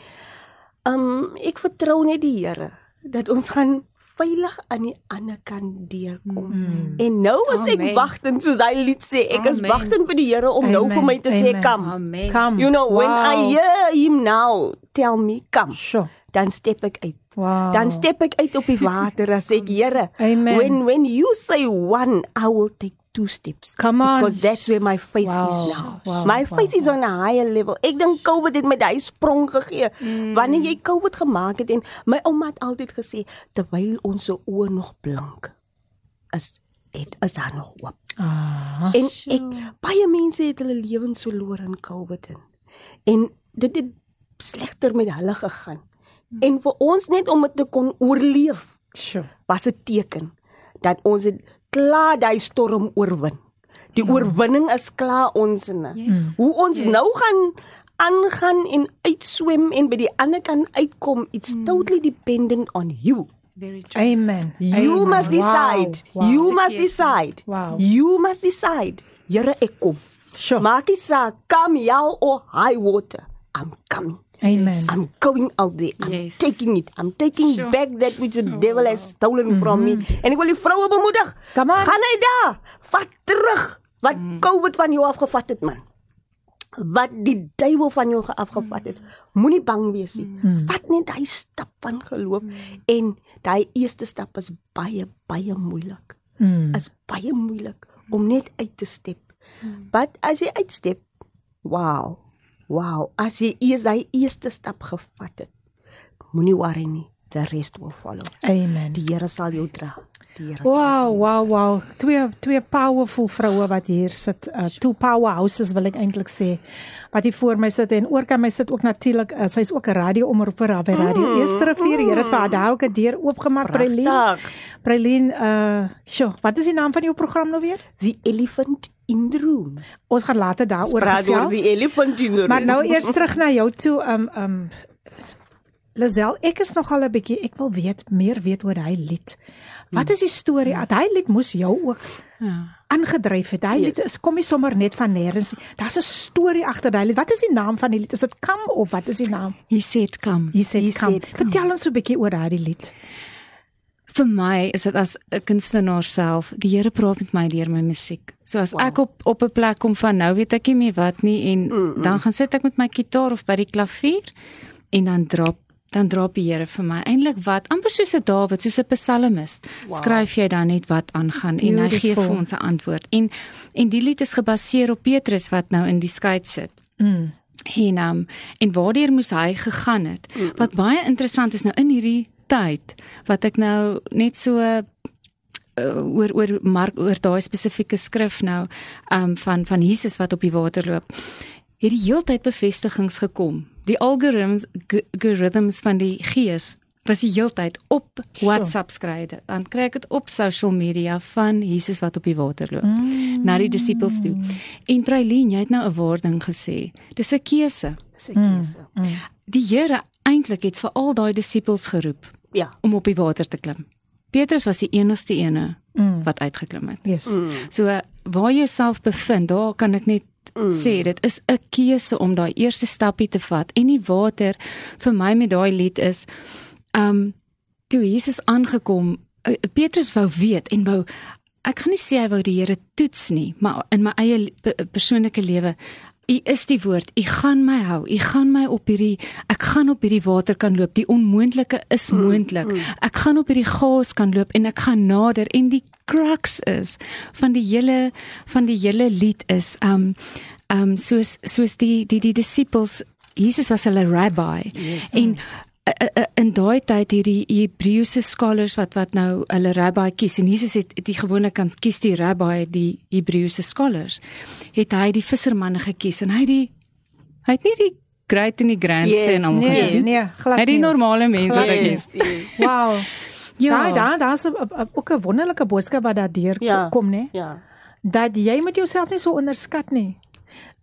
um ek vertrou net die Here dat ons gaan veilig aan die ander kant deurkom. Mm. En nou is ek wagtend soos hy lied sê, ek is Amen. wagtend vir die Here om nou Amen. vir my te sê Amen. kom. Amen. Come. You know when I Wow. hear him now tell me come, Sure. dan step ek uit. Wow. Dan step ek uit op die water as ek Here. Amen. When when you say one, I will take two steps. Come on. Because that's where my faith Wow. is now. Wow, My wow, faith is on a higher level. Ek dink COVID het my daai sprong gegee. Mm. Wanneer jy COVID gemaak het en my ouma het altyd gesê terwyl ons se oë nog blink is het is daar nog hoop. Ah. En ek baie mense het hulle lewens verloor in COVID in. En dit het slegter met hulle gegaan. En vir ons net om dit te kon oorleef Sure. was 'n teken dat ons het klaar daai storm oorwin. Die ja. oorwinning is klaar ons in. Yes. Hoe ons Yes. nou gaan aangaan en uitswem en by die ander kant uitkom, it's mm. totally dependent on you. Very true. Amen. You Amen. must decide. Wow. wow. You must decide. Wow. You must decide. Here ek kom. Sure. Maak nie saak kom jou or high water. I'm coming. Amen. I'm going out there. I'm Yes. taking it. I'm taking Sure. back that which the devil has stolen from me. En ek wil die vroue bemoedig. Come on. Gaan hy daar. Vat terug wat COVID van jou afgevat het man. Wat die duiwel van jou ge- afgevat het. Moenie bang wees nie. Vat net daai stap van geloof en daai eerste stap is baie baie moeilik. Mm. Is baie moeilik om net uit te step. But as jy uitstep, wow. Wow, as jy eers daai eerste stap gevat het, moenie worry nie. The rest will follow. Amen. Die Here sal jou dra. Wow, wow, wow. Twee twee powerful vroue wat hier sit. Uh, two powerhouses wil ek eintlik sê. Wat hier voor my sit en oor kan my sit ook natuurlik. Uh, Sy's ook 'n radio-omroeper by Radio mm, Eerste Rivier. Die Here het vir haar daar ook 'n deur oopgemaak, Brelien. Pragtig. Brelien, uh, sjoe, wat is die naam van jou program nou weer? The elephant in the room. Ons gaan later daaroor Praat oor die gesels. elephant in the room. Maar nou eers terug na jou toe. Um um Lazel, ek is nogal 'n bietjie ek wil weet meer weet oor hy lied. Wat is die storie? Hy lied moes jou ook Ja. aangedryf het. Hy Yes. lied is kom nie sommer net van nêrens nie. Daar's 'n storie agter daai lied. Wat is die naam van die lied? Is dit Come of wat is die naam? He said come. He said Come. Vertel ons so 'n bietjie oor daai lied. Vir my is dit as 'n kunstenaar self, die Here praat met my deur my musiek. So as wow. ek op op 'n plek kom van nou weet ek nie meer wat nie en mm -mm. dan gaan sit ek met my kitaar of by die klavier en dan drop dan drop die Here vir my eintlik wat amper soos 'n Dawid, soos 'n psalmis. Wow. Skryf jy dan net wat aangaan en hy gee Beautiful. vir ons 'n antwoord. En en die lied is gebaseer op Petrus wat nou in die skei sit. Mm. En um, en waardeur moes hy gegaan het? Wat baie interessant is nou in hierdie tyd wat ek nou net so uh, oor oor Mark oor daai spesifieke skrif nou um van van Jesus wat op die water loop. Het die heeltyd bevestigings gekom. Die algoritmes algoritmes van die gees was die heeltyd op WhatsApp skryde. Dan kry ek dit op social media van Jesus wat op die water loop mm. na die disippels toe. En Prailien, jy het nou 'n woording gesê. Dis 'n keuse. Dis 'n keuse. Die Here eintlik het vir al daai disippels geroep Ja. om op die water te klim. Petrus was die enigste ene Mm. wat uitgeklim het. Yes. Mm. So waar jy jouself bevind, daar kan ek net mm. sê dit is 'n keuse om daai eerste stappie te vat en die water vir my met daai lied is um toe Jesus aangekom uh, Petrus wou weet en wou ek gaan nie sê hy wou die Here toets nie maar in my eie persoonlike lewe U is die woord. U gaan my hou. U gaan my op hierdie ek gaan op hierdie water kan loop. Die onmoontlike is mm, moontlik. Mm. Ek gaan op hierdie gaas kan loop en ek gaan nader en die crux is van die hele van die hele lied is um um soos soos die die die disippels Jesus was hulle rabbi yes. en in daai tyd hierdie Hebreëse scholars wat wat nou hulle rabbi kies en Jesus het die gewone kant kies die rabbi die Hebreëse scholars het hy die vissermanne gekies en hy die hy het nie die great en die grandste en hom gekies nee nee glad nie hy die normale mense gekies. Wow. Ja. Daar daar's ook 'n wonderlike boodskap wat daar deur ja, kom nê ja. Dat jy met jouself nie so onderskat nie.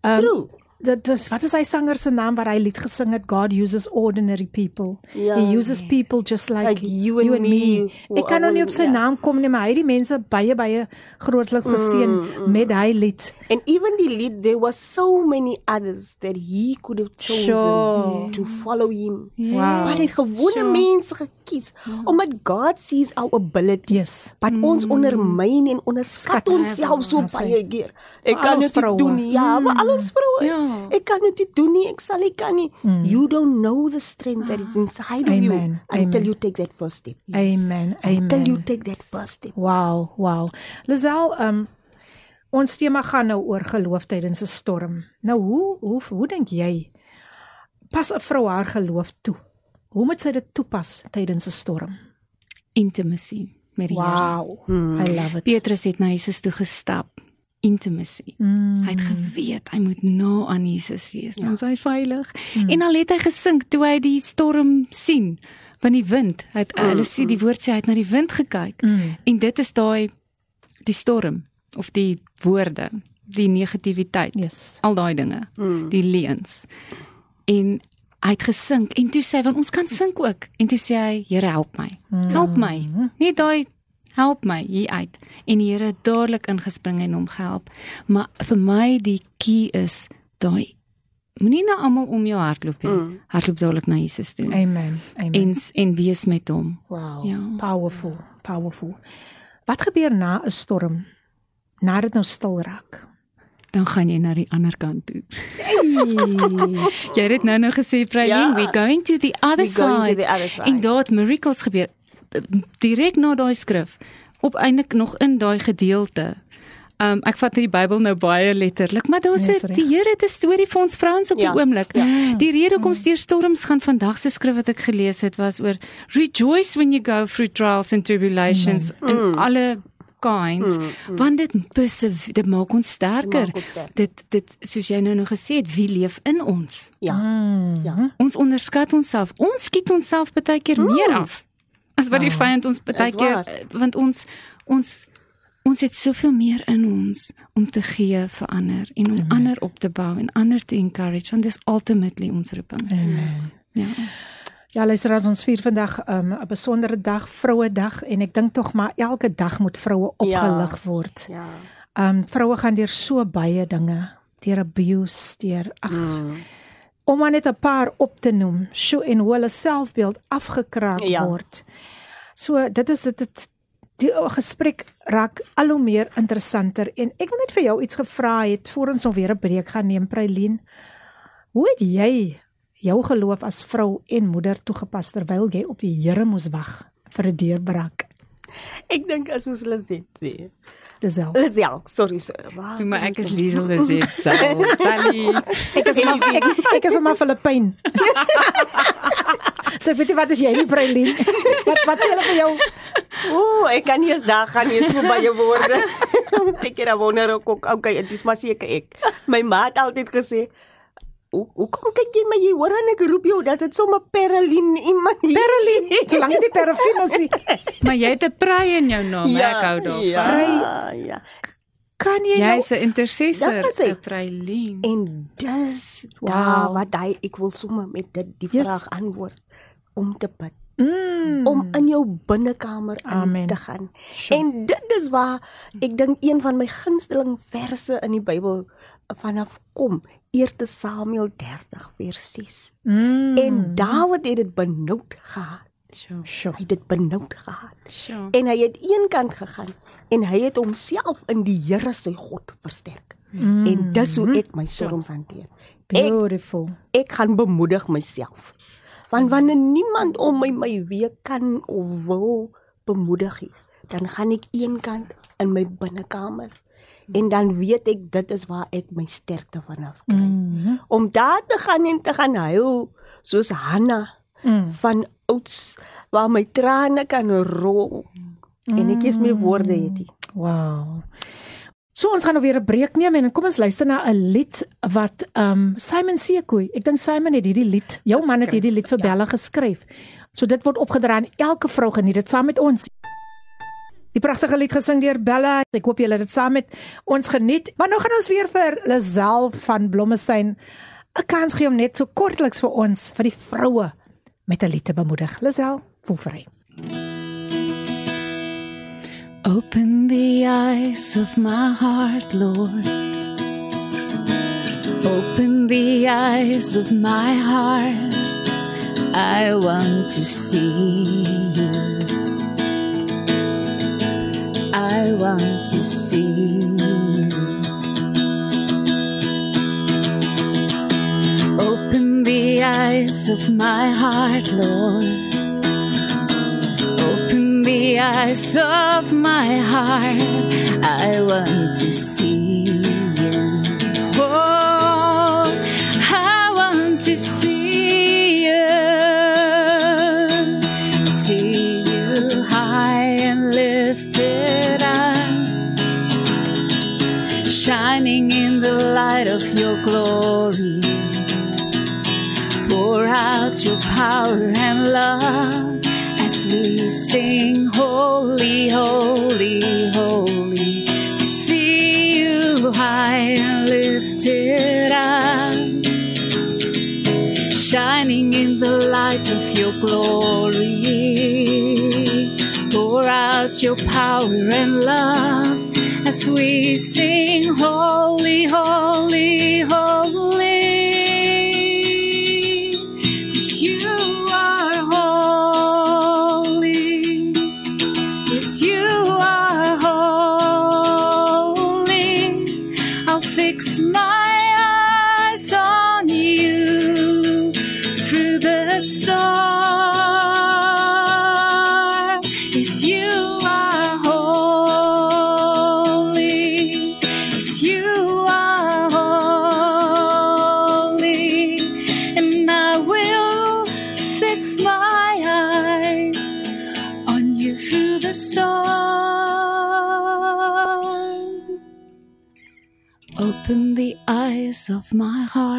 Um, true dit dis wat is hy sanger se naam wat hy lied gesing het God uses ordinary people. Yeah. He uses people just like, like you, and, you and me. me. Ek kan nou nie op sy yeah. naam kom nie, maar hy het die mense baie baie grootlik geseën mm, mm. met hy lied. And even the lead there was so many others that he could have chosen sure. to follow him. Yeah. Wow. Maar hy gewone sure. mense gekies yeah. omdat God sees our ability. Yes. Wat mm. ons ondermyn en onderskat onsself so baie keer. Ek kan dit doen. Ja, maar al ons vroue. Ja. Ek kan dit nie doen nie. Ek sal nie kan nie. Mm. You don't know the strength that is inside Amen. of you until Amen. you take that first step. Yes. Amen. Amen. Until you take that first step. Wow, wow. Lisel, um ons tema gaan nou oor geloof tydens 'n storm. Nou hoe hoe hoe dink jy pas 'n vrou haar geloof toe? Hoe moet sy dit toepas tydens 'n storm? Intimacy met die Here. Wow. Hmm. I love it. Petrus het na Jesus toe gestap intimacy. Mm. Hy het geweet hy moet na aan Jesus wees, dan ja. is hy veilig. Mm. En al het hy gesink toe hy die storm sien, van die wind. Hy het mm. hulle sê die woord sê hy het na die wind gekyk. Mm. En dit is daai die storm of die woorde, die negativiteit. Yes. Al daai dinge, mm. die leuns. En hy het gesink en toe sê hy want ons kan sink ook. En toe sê hy, Here help my. Mm. Help my. Nie daai help my hier uit en die Here het dadelik ingespring en hom gehelp maar vir my die key is daai moenie na almal om jou hardloop nie mm. hardloop dadelik na Jesus toe amen amen en en wees met hom wow ja powerful powerful wat gebeur na 'n storm nadat dit nou stil raak dan gaan jy na die ander kant toe. Hey. jy het nou nou gesê, Praline, ja. we going to the other side. side. En daar het miracles gebeur direk na daai skrif op eintlik nog in daai gedeelte. Um ek vat hierdie Bybel nou baie letterlik, maar daar's nee, die Here het 'n storie vir ons vrouens op ja, die oomblik. Ja. Die rede hoekom mm. stuur storms gaan vandag se skrif wat ek gelees het was oor rejoice when you go through trials and tribulations mm. in mm. alle kinds mm, mm. want dit persev dit maak ons sterker. Maak ons sterk. Dit dit soos jy nou nog gesê het, wie leef in ons? Ja. Mm. Ja. Ons onderskat onsself. Ons skiet onsself baie keer mm. meer af as wat die oh, vyand ons baie keer want ons ons ons het soveel meer in ons om te gee vir ander en om Amen. ander op te bou en ander te encourage want dis ultimately ons roeping. Amen. Ja. Ja, luister as ons vier vandag um, 'n um, besondere dag, vroue dag en ek dink tog maar elke dag moet vroue opgelig ja. word. Ja. Ehm um, vroue gaan deur so baie dinge, deur abuse, deur ag mm om maar net 'n paar op te noem, so en hoe hulle selfbeeld afgekraak ja. word. So dit is dit dit die gesprek raak al hoe meer interessanter en ek wil net vir jou iets gevra het voor ons alweer 'n breek gaan neem Prailien. Hoe het jy jou geloof as vrou en moeder toegepas terwyl jy op die Here moes wag vir 'n deurbraak? Ek dink as ons hulle sê Lisel. Lisel, sorry. Waar maar ek is Lisel Lisel. Sally. Ek is maar ek, ek is maar Filippyn. so ek weet nie wat is jy nie Breilin. Wat wat sê hulle vir jou? Ooh, ek kan nie eens daar gaan nie so baie woorde. Ek het er wonder ook okay, dit is maar seker ek. My ma het altyd gesê Hoe kom kyk jy maar jy hoor en ek roep jou dat dit sommer Perlin iemand Perlin solank dit Perlin is maar jy het 'n prei in jou naam ja, ek hou daarvan ja ja kan jy jy is 'n intercessor te Perlin en dis wow. daar wat hy ek wil sommer met dit die yes. vraag antwoord om te bid Mm. om in jou binnekamer in Amen. te gaan. Sure. En dit is waar ek dink een van my gunsteling verse in die Bybel vanaf kom. 1 Samuel 30 vers 6. Mm. En Dawid het dit benoud gehad. Sure. Sure. Hy het dit benoud gehad. Sure. En hy het een kant gegaan en hy het homself in die Here sy God versterk. Mm. En dis hoe ek my storms hanteer. Ek Beautiful. ek gaan bemoedig myself. Want wanneer niemand om my my weer kan of wil bemoedig nie, dan gaan ek eenkant in my binnekamer en dan weet ek dit is waar ek my sterkte vanaf kry. Mm. Om daar te gaan en te gaan huil soos Hanna Mm. van ouds waar my trane kan rol. En ek is my woorde het. nie. Wow. So ons gaan nou weer 'n breek neem en kom ons luister na 'n lied wat um Simon Sekoe. Ek dink Simon het hierdie lied, jou man het hierdie lied vir Bella geskryf. So dit word opgedra aan elke vrou geniet dit saam met ons. Die pragtige lied gesing deur Bella. Ek hoop julle het dit saam met ons geniet. Maar nou gaan ons weer vir Lazel van Blommestein 'n kans gee om net so kortliks vir ons vir die vroue met 'n lied te bemoedig. Lazel, voel vry. Open the eyes of my heart, Lord. Open the eyes of my heart. I want to see you. I want to see. Open the eyes of my heart, Lord. Open the eyes of my heart. I want to see light of your glory. Pour out your power and love as we sing holy, holy, holy. To see you high and lifted up, shining in the light of your glory. Pour out your power and love as we sing holy, holy, holy.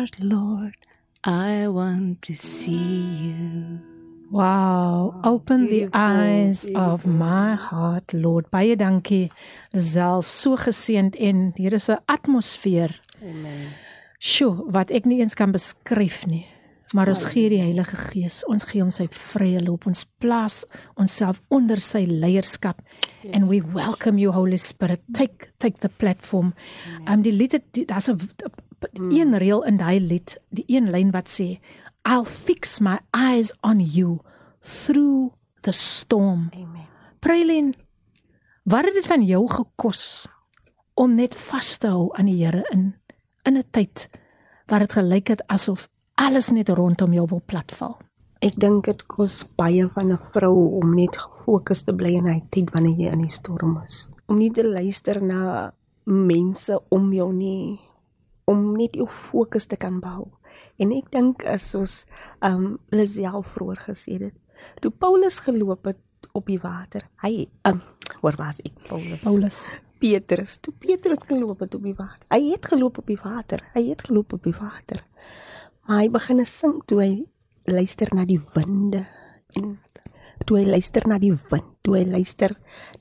Heart, Lord. I want to see you. Wow, open the eyes of my heart, Lord. Baie dankie. Lisel, so geseënd en hier is 'n atmosfeer. Amen. Sjoe, wat ek nie eens kan beskryf nie. Maar ons gee die Heilige Gees, ons gee hom sy vrye loop. Ons plaas onsself onder sy leierskap yes. and we welcome you Holy Spirit. Take take the platform. Um die lied het- daar's 'n die een reël in daai lied, die een lyn wat sê I'll fix my eyes on you through the storm. Amen. Praylin, wat het dit van jou gekos om net vas te hou aan die Here in in 'n tyd waar dit gelyk het asof alles net rondom jou wil platval? Ek dink dit kos baie van 'n vrou om net gefokus te bly in hy tyd wanneer jy in die storm is. Om nie te luister na mense om jou nie, om net jou fokus te kan behou. En ek dink is soos um Lisel vroeër gesê het, toe Paulus geloop het op die water. Hy um waar was ek? Paulus. Paulus. Petrus, toe Petrus geloop het op die water. Hy het geloop op die water. Hy het geloop op die water. Maar hy begin sing toe hy luister na die winde en toe hy luister na die wind, toe hy luister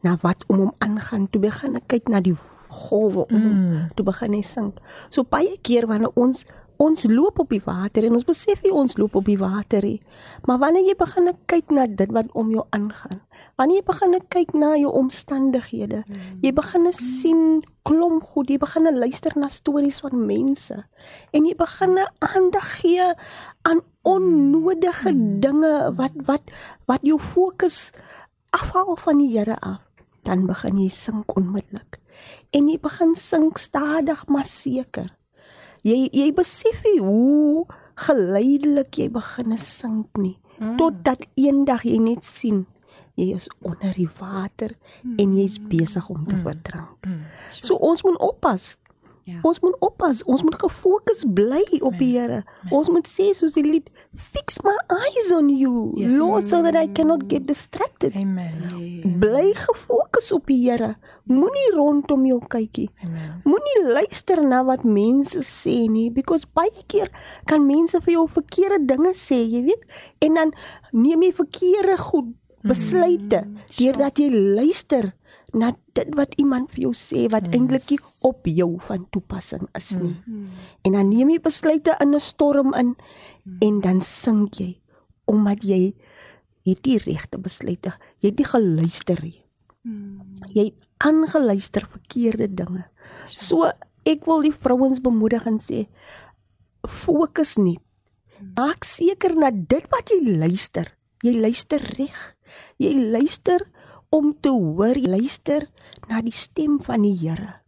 na wat om hom aangaan, toe begin hy kyk na die golwe om Mm. toe begin hy sing. So baie keer wanneer ons ons loop op die water en ons besef nie ons loop op die water nie. Maar wanneer jy begin kyk na dit wat om jou aangaan, wanneer jy begin kyk na jou omstandighede, jy begin sien klomp goed, jy begin luister na stories van mense en jy begin aandag gee aan onnodige dinge wat wat wat jou fokus afhaal van die Here af, dan begin jy sink onmiddellik. En jy begin sink stadig maar seker jy jy besef nie hoe geleidelik jy begin sink nie mm. totdat eendag jy net sien jy is onder die water mm. en jy's besig om te mm. verdrink. Mm. So ons moet oppas. Ja. Ons moet oppas, ons moet gefokus bly op die Here. Ons moet sê soos die lied, fix my eyes on you, yes. Lord, so that I cannot get distracted. Amen. Bly gefokus op die Here. Moenie rondom jou kykie. Amen. Moenie luister na wat mense sê nie, because baie keer kan mense vir jou verkeerde dinge sê, jy weet, en dan neem jy verkeerde goed besluite mm, deurdat jy luister na dit wat iemand vir jou sê wat yes. eintlik op jou van toepassing is nie. Mm -hmm. En dan neem jy besluite in 'n storm in mm. en dan sink jy omdat jy het die regte besluite, jy het nie geluister nie. Mm. Jy het aangeluister verkeerde dinge. So ek wil die vrouens bemoedig en sê fokus net. Mm. Maak seker na dit wat jy luister. Jy luister reg. Jy luister om te hoor luister na die stem van die Here.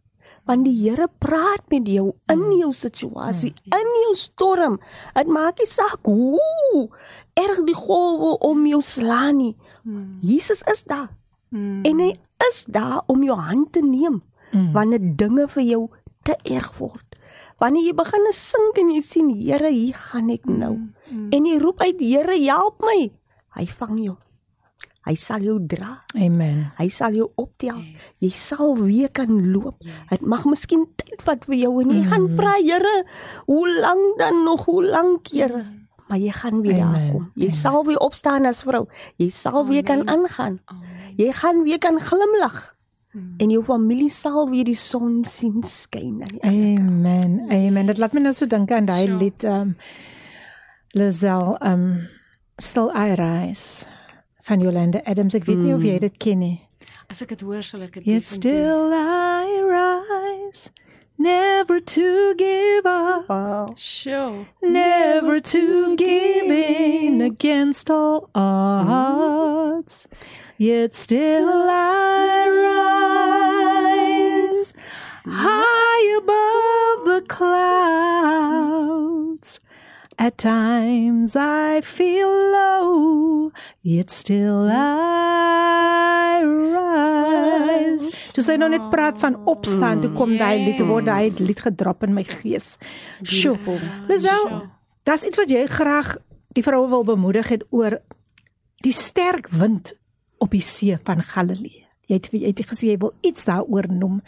Want die Here praat met jou in hmm. jou situasie, hmm. in jou storm. Dit maak nie saak hoe erg die golwe om jou slaan nie. Hmm. Jesus is daar. En hy is daar om jou hand te neem wanneer dinge vir jou te erg word. Wanneer jy begin sink en jy sien Here, hier gaan ek nou. En jy roep uit Here, help my. Hy vang jou. Hy sal jou dra. Amen. Hy sal jou optel. Yes. Jy sal weer kan loop. Dit yes. mag miskien tyd vat vir jou en jy mm. gaan vra Here, hoe lank dan nog? Hoe lank, Here? Mm. Maar jy gaan weer Amen. daar kom. Jy Amen. sal weer opstaan as vrou. Jy sal Amen. weer kan aangaan. Amen. Jy gaan weer kan glimlag. Mm. En jou familie sal weer die son sien skyn aan die Amen. Amen. Dit laat my nou so dink aan daai lied um Lazel um still I rise van Yolanda Adams. Ek weet nie of jy hmm. dit ken nie. As ek dit hoor, sal ek dit Yet still I rise never to give up. Wow. Sure. Never to give in against all odds. Yet still I rise high above the clouds. At times I feel low, yet still I rise. Jy sê nou net praat van opstaan, toe kom daai lied, word daai lied gedrop in my gees. Sjoe. Lisel, dis iets wat jy graag die vroue wil bemoedig het oor die sterk wind op die see van Galilea. Jy het jy het gesê jy wil iets daaroor noem.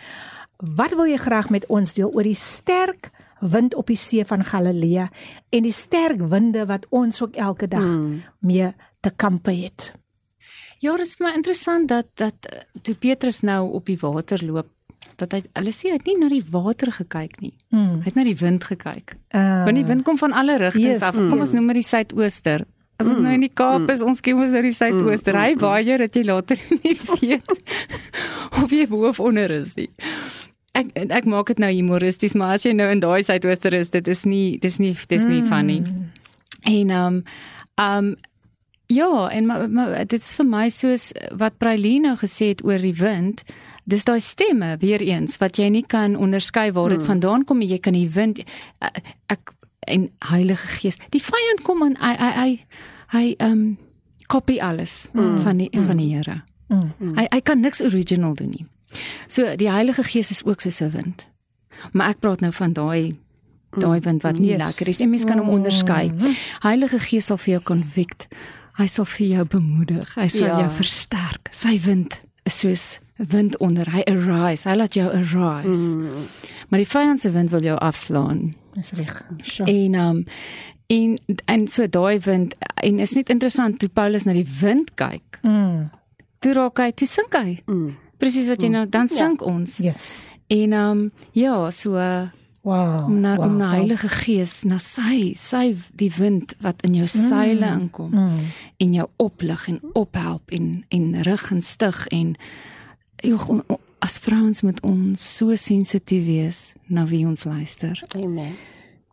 Wat wil jy graag met ons deel oor die sterk wind op die see van Galilea en die sterk winde wat ons ook elke dag hmm. mee te kampe het. Ja, dit is maar interessant dat dat toe Petrus nou op die water loop, dat hy hulle sê hy het nie na die water gekyk nie. Hmm. Hy het na die wind gekyk. Uh, Want die wind kom van alle rigtings yes, af. Kom yes. ons noem dit die suidooster. As ons mm. nou in die Kaap is, mm. ons kiem ons na die suidooster. Mm. Hy waai dat jy later nie weet of jy bo of onder is nie ek ek maak dit nou humoristies, maar as jy nou in daai suidooster is, dit is nie dis nie dis nie mm. funny. En um um ja, en maar, maar dit is vir my soos wat Prailina gesê het oor die wind. Dis daai stemme weer eens wat jy nie kan onderskei waar dit mm. vandaan kom jy kan die wind ek en Heilige Gees. Die vyand kom en hy hy hy hy um kopie alles mm. van die van die Here. Mm. Hy hy kan niks original doen nie. So die Heilige Gees is ook soos 'n wind. Maar ek praat nou van daai daai wind wat nie yes. lekker is. En mens kan hom onderskei. Heilige Gees sal vir jou convict. Hy sal vir jou bemoedig. Hy sal ja. jou versterk. Sy wind is soos wind onder. Hy arise. Hy laat jou arise. Mm. Maar die vyand se wind wil jou afslaan. Dis reg. En um en en so daai wind en is net interessant toe Paulus na die wind kyk. Mm. Toe raak hy, toe sink hy. Mm presies wat jy mm. nou dan ja. sink ja. ons. Yes. En ehm um, ja, so Wow. om na wow, om na wow. Heilige Gees, na sy, sy die wind wat in jou seile inkom Mm. en jou oplig en ophelp en en rig en stig en joh, on, on, as vrouens moet ons so sensitief wees na wie ons luister. Amen.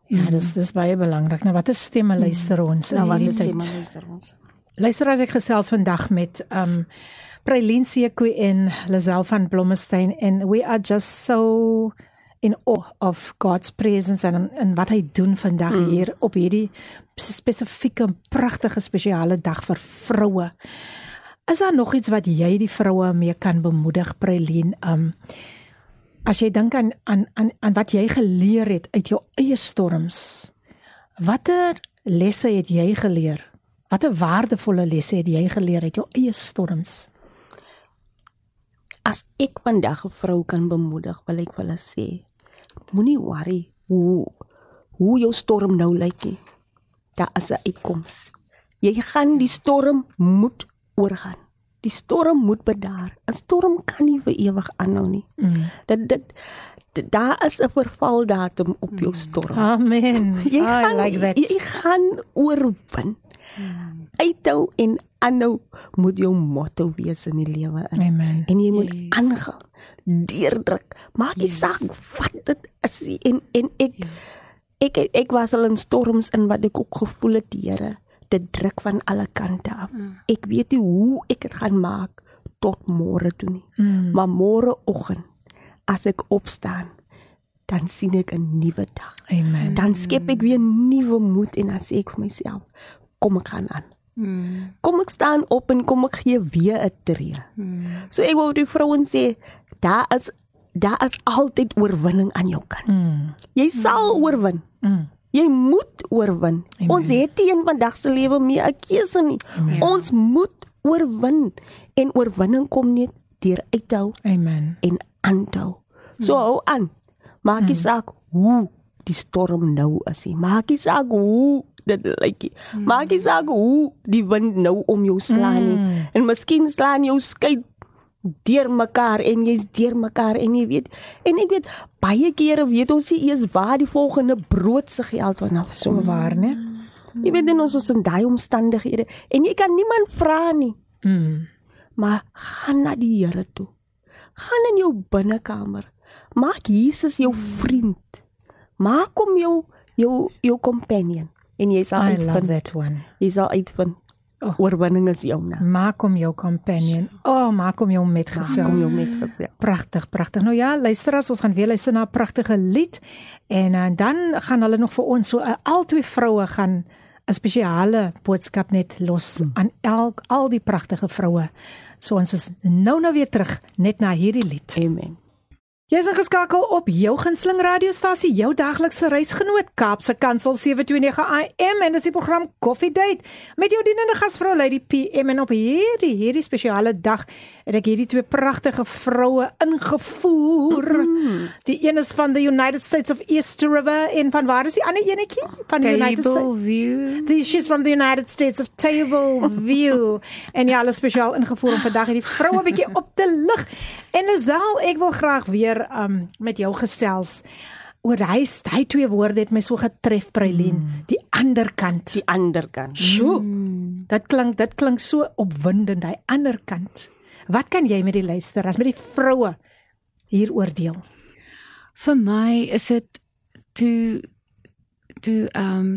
Ja, dis dis baie belangrik. Nou watter stemme luister ons Nou in wat hierdie is tyd? die luister ons? Luister as ek gesels vandag met um Prailin Seku en Lazelle van Blommestein en we are just so in awe of God's presence en en wat hy doen vandag mm. hier op hierdie spesifieke pragtige spesiale dag vir vroue. Is daar nog iets wat jy die vroue mee kan bemoedig Prailin? Um as jy dink aan aan aan aan wat jy geleer het uit jou eie storms. Watter lesse het jy geleer? Watter waardevolle lesse het jy geleer uit jou eie storms? As ek vandag 'n vrou kan bemoedig, wil ek vir hulle sê, moenie worry hoe hoe jou storm nou lyk nie. Daar is 'n uitkoms. Jy gaan die storm moet oorgaan. Die storm moet bedaar. 'n Storm kan nie vir ewig aanhou nie. Mm. Dit dit daar is 'n vervaldatum op jou storm. Amen. Jy I gaan like that. jy, jy gaan oorwin. Uithou en aanhou moet jou motto wees in die lewe. in. Amen. En jy moet Yes. aangaan, deurdruk. Maak nie Yes. saak wat dit is en en ek ek ek, ek was al in storms in wat ek ook gevoel het, die Here, dit druk van alle kante af. Ek weet nie hoe ek dit gaan maak tot môre toe nie. Mm. Maar môreoggend as ek opstaan, dan sien ek 'n nuwe dag. Amen. Dan skep ek weer nuwe moed en dan sê ek vir myself, kom ek gaan aan. Mm. Kom ek staan op en kom ek gee weer 'n tree. Mm. So ek wil die vrouens sê, daar is daar is altyd oorwinning aan jou kant. Mm. Jy sal oorwin. Mm. Jy moet oorwin. Amen. Ons het nie in vandag se lewe meer 'n keuse nie. Ons moet oorwin en oorwinning kom net deur uit te hou Amen. en aan te hou. So hou aan. Maak nie saak hoe die storm nou is nie. Maak nie saak hoe dit lyk nie. Maak nie saak hoe die wind nou om jou slaan nie. Mm. En miskien slaan jou skei deur mekaar en jy's deur mekaar en jy weet en ek weet baie kere weet ons nie eers waar die volgende brood se geld vanaf So kom. waar, né? Jy weet en ons is in daai omstandighede en jy kan niemand vra nie Mm. maar gaan na die Here toe. Gaan in jou binnekamer. Maak Jesus jou vriend. Maak hom jou jou jou companion en jy sal I love uitvind. that one. Jy sal uitvind. Oh. Oorwinning is joune. Maak hom jou companion. O, oh, maak hom jou metgesel. Kom jou met gesê. Pragtig, pragtig. Nou ja, luisteraars, ons gaan weer luister na 'n pragtige lied en uh, dan gaan hulle nog vir ons so uh, al twee vroue gaan 'n spesiale boodskap net los aan elk al die pragtige vroue. So ons is nou nou weer terug net na hierdie lied. Amen. Jy's ingeskakel op jou gunsteling radiostasie, jou daglikse reisgenoot Kaapse Kansel 729 AM en dis die program Coffee Date met jou dienende gasvrou Lady PM en op hierdie hierdie spesiale dag het ek hierdie twee pragtige vroue ingevoer. Mm. Die een is van the United States of East River en van waar is die ander enetjie? Van die United States. Die she's from the United States of Table View. en ja, hulle spesiaal ingevoer om vandag hierdie vroue 'n bietjie op te lig. En Lisel, ek wil graag weer um met jou gesels oor hy hy twee woorde het my so getref Prailien, mm. die ander kant. Die ander kant. Sjoe. Dit klink dit klink so opwindend, hy ander kant. Wat kan jy met die luisteraars, met die vroue hier oordeel? Vir my is dit toe toe ehm um,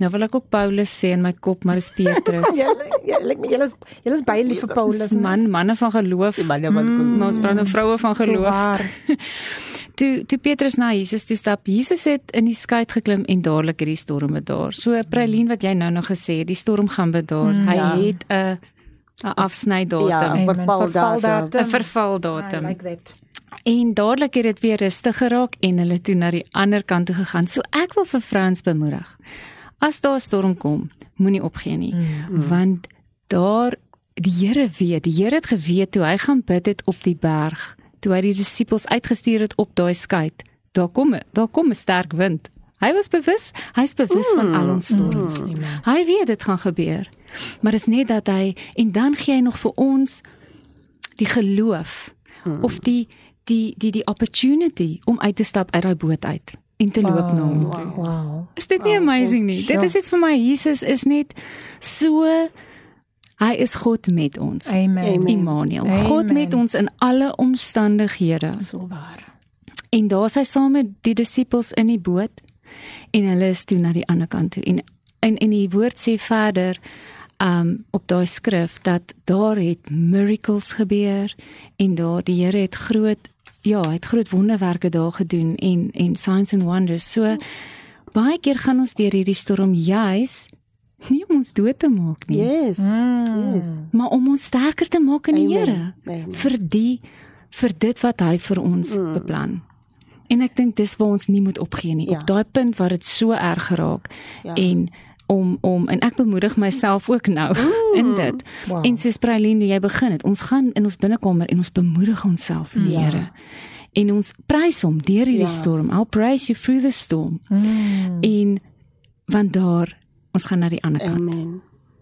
nou wil ek ook Paulus sê in my kop, maar dis Petrus. Julle julle julle is julle is baie lief vir Paulus. Man, manne van geloof. Die manne van geloof. Maar ons praat nou vroue van geloof. toe toe Petrus na Jesus toe stap, Jesus het in die skei geklim en dadelik hierdie storm bedaar. So Prailien wat jy nou nog gesê het, die storm gaan bedaar. Mm, Hy ja. het 'n 'n afsnydatum, Ja, Amen. vervaldatum. 'n vervaldatum. I like that. En dadelik het dit weer rustig geraak en hulle toe na die ander kant toe gegaan. So ek wil vir vrouens bemoedig. As daar 'n storm kom, moenie opgee nie, mm. want daar die Here weet, die Here het geweet toe hy gaan bid het op die berg, toe hy die disippels uitgestuur het op daai skei. Daar kom daar kom 'n sterk wind. Hy was bewus, hy's bewus mm. van al ons storms. Mm. Hy weet dit gaan gebeur. Maar is net dat hy en dan gee hy nog vir ons die geloof hmm. of die die die die opportunity om uit te stap uit daai boot uit en te loop na hom toe. Wow. Is dit nie amazing nie? Dit is dit vir my Jesus is net so hy is God met ons. Amen. Immanuel. Amen. God met ons in alle omstandighede. So waar. En daar's hy saam met die disippels in die boot en hulle is toe na die ander kant toe. En en, en die woord sê verder um op daai skrif dat daar het miracles gebeur en daar die Here het groot ja, hy het groot wonderwerke daar gedoen en en signs and wonders. So baie keer gaan ons deur hierdie storm juis nie om ons dood te maak nie, Yes. Mm. Yes. maar om ons sterker te maak in die. Here vir die vir dit wat hy vir ons mm. beplan. En ek dink dis waar ons nie moet opgee nie. Ja. Op daai punt waar dit so erg geraak Ja. en om om en ek bemoedig myself ook nou mm. in dit. Wow. En soos Prailien jy begin het, ons gaan in ons binnekamer en ons bemoedig onsself in die Ja. Here. En ons prys hom deur hierdie Ja. storm. I'll praise you through the storm. Mm. En want daar ons gaan na die ander kant. Amen.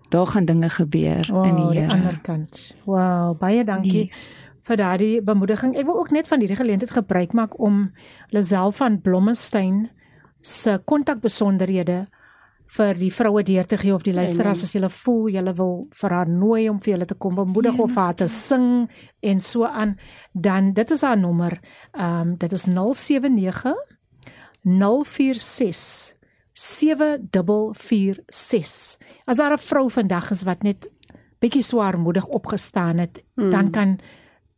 Daar gaan dinge gebeur Wow, in die die Here. ander kant. Wow, baie dankie Yes. Vir daardie bemoediging. Ek wil ook net van hierdie geleentheid gebruik maak om Lisel van Blommestein se kontakbesonderhede vir die vroue deur te gee of die luisteraars Amen. as julle voel julle wil vir haar nooi om vir julle te kom bemoedig of vir haar te sing en so aan, dan dit is haar nommer. Ehm um, dit is 079 046 7446. As daar 'n vrou vandag is wat net bietjie swaarmoedig opgestaan het, mm. dan kan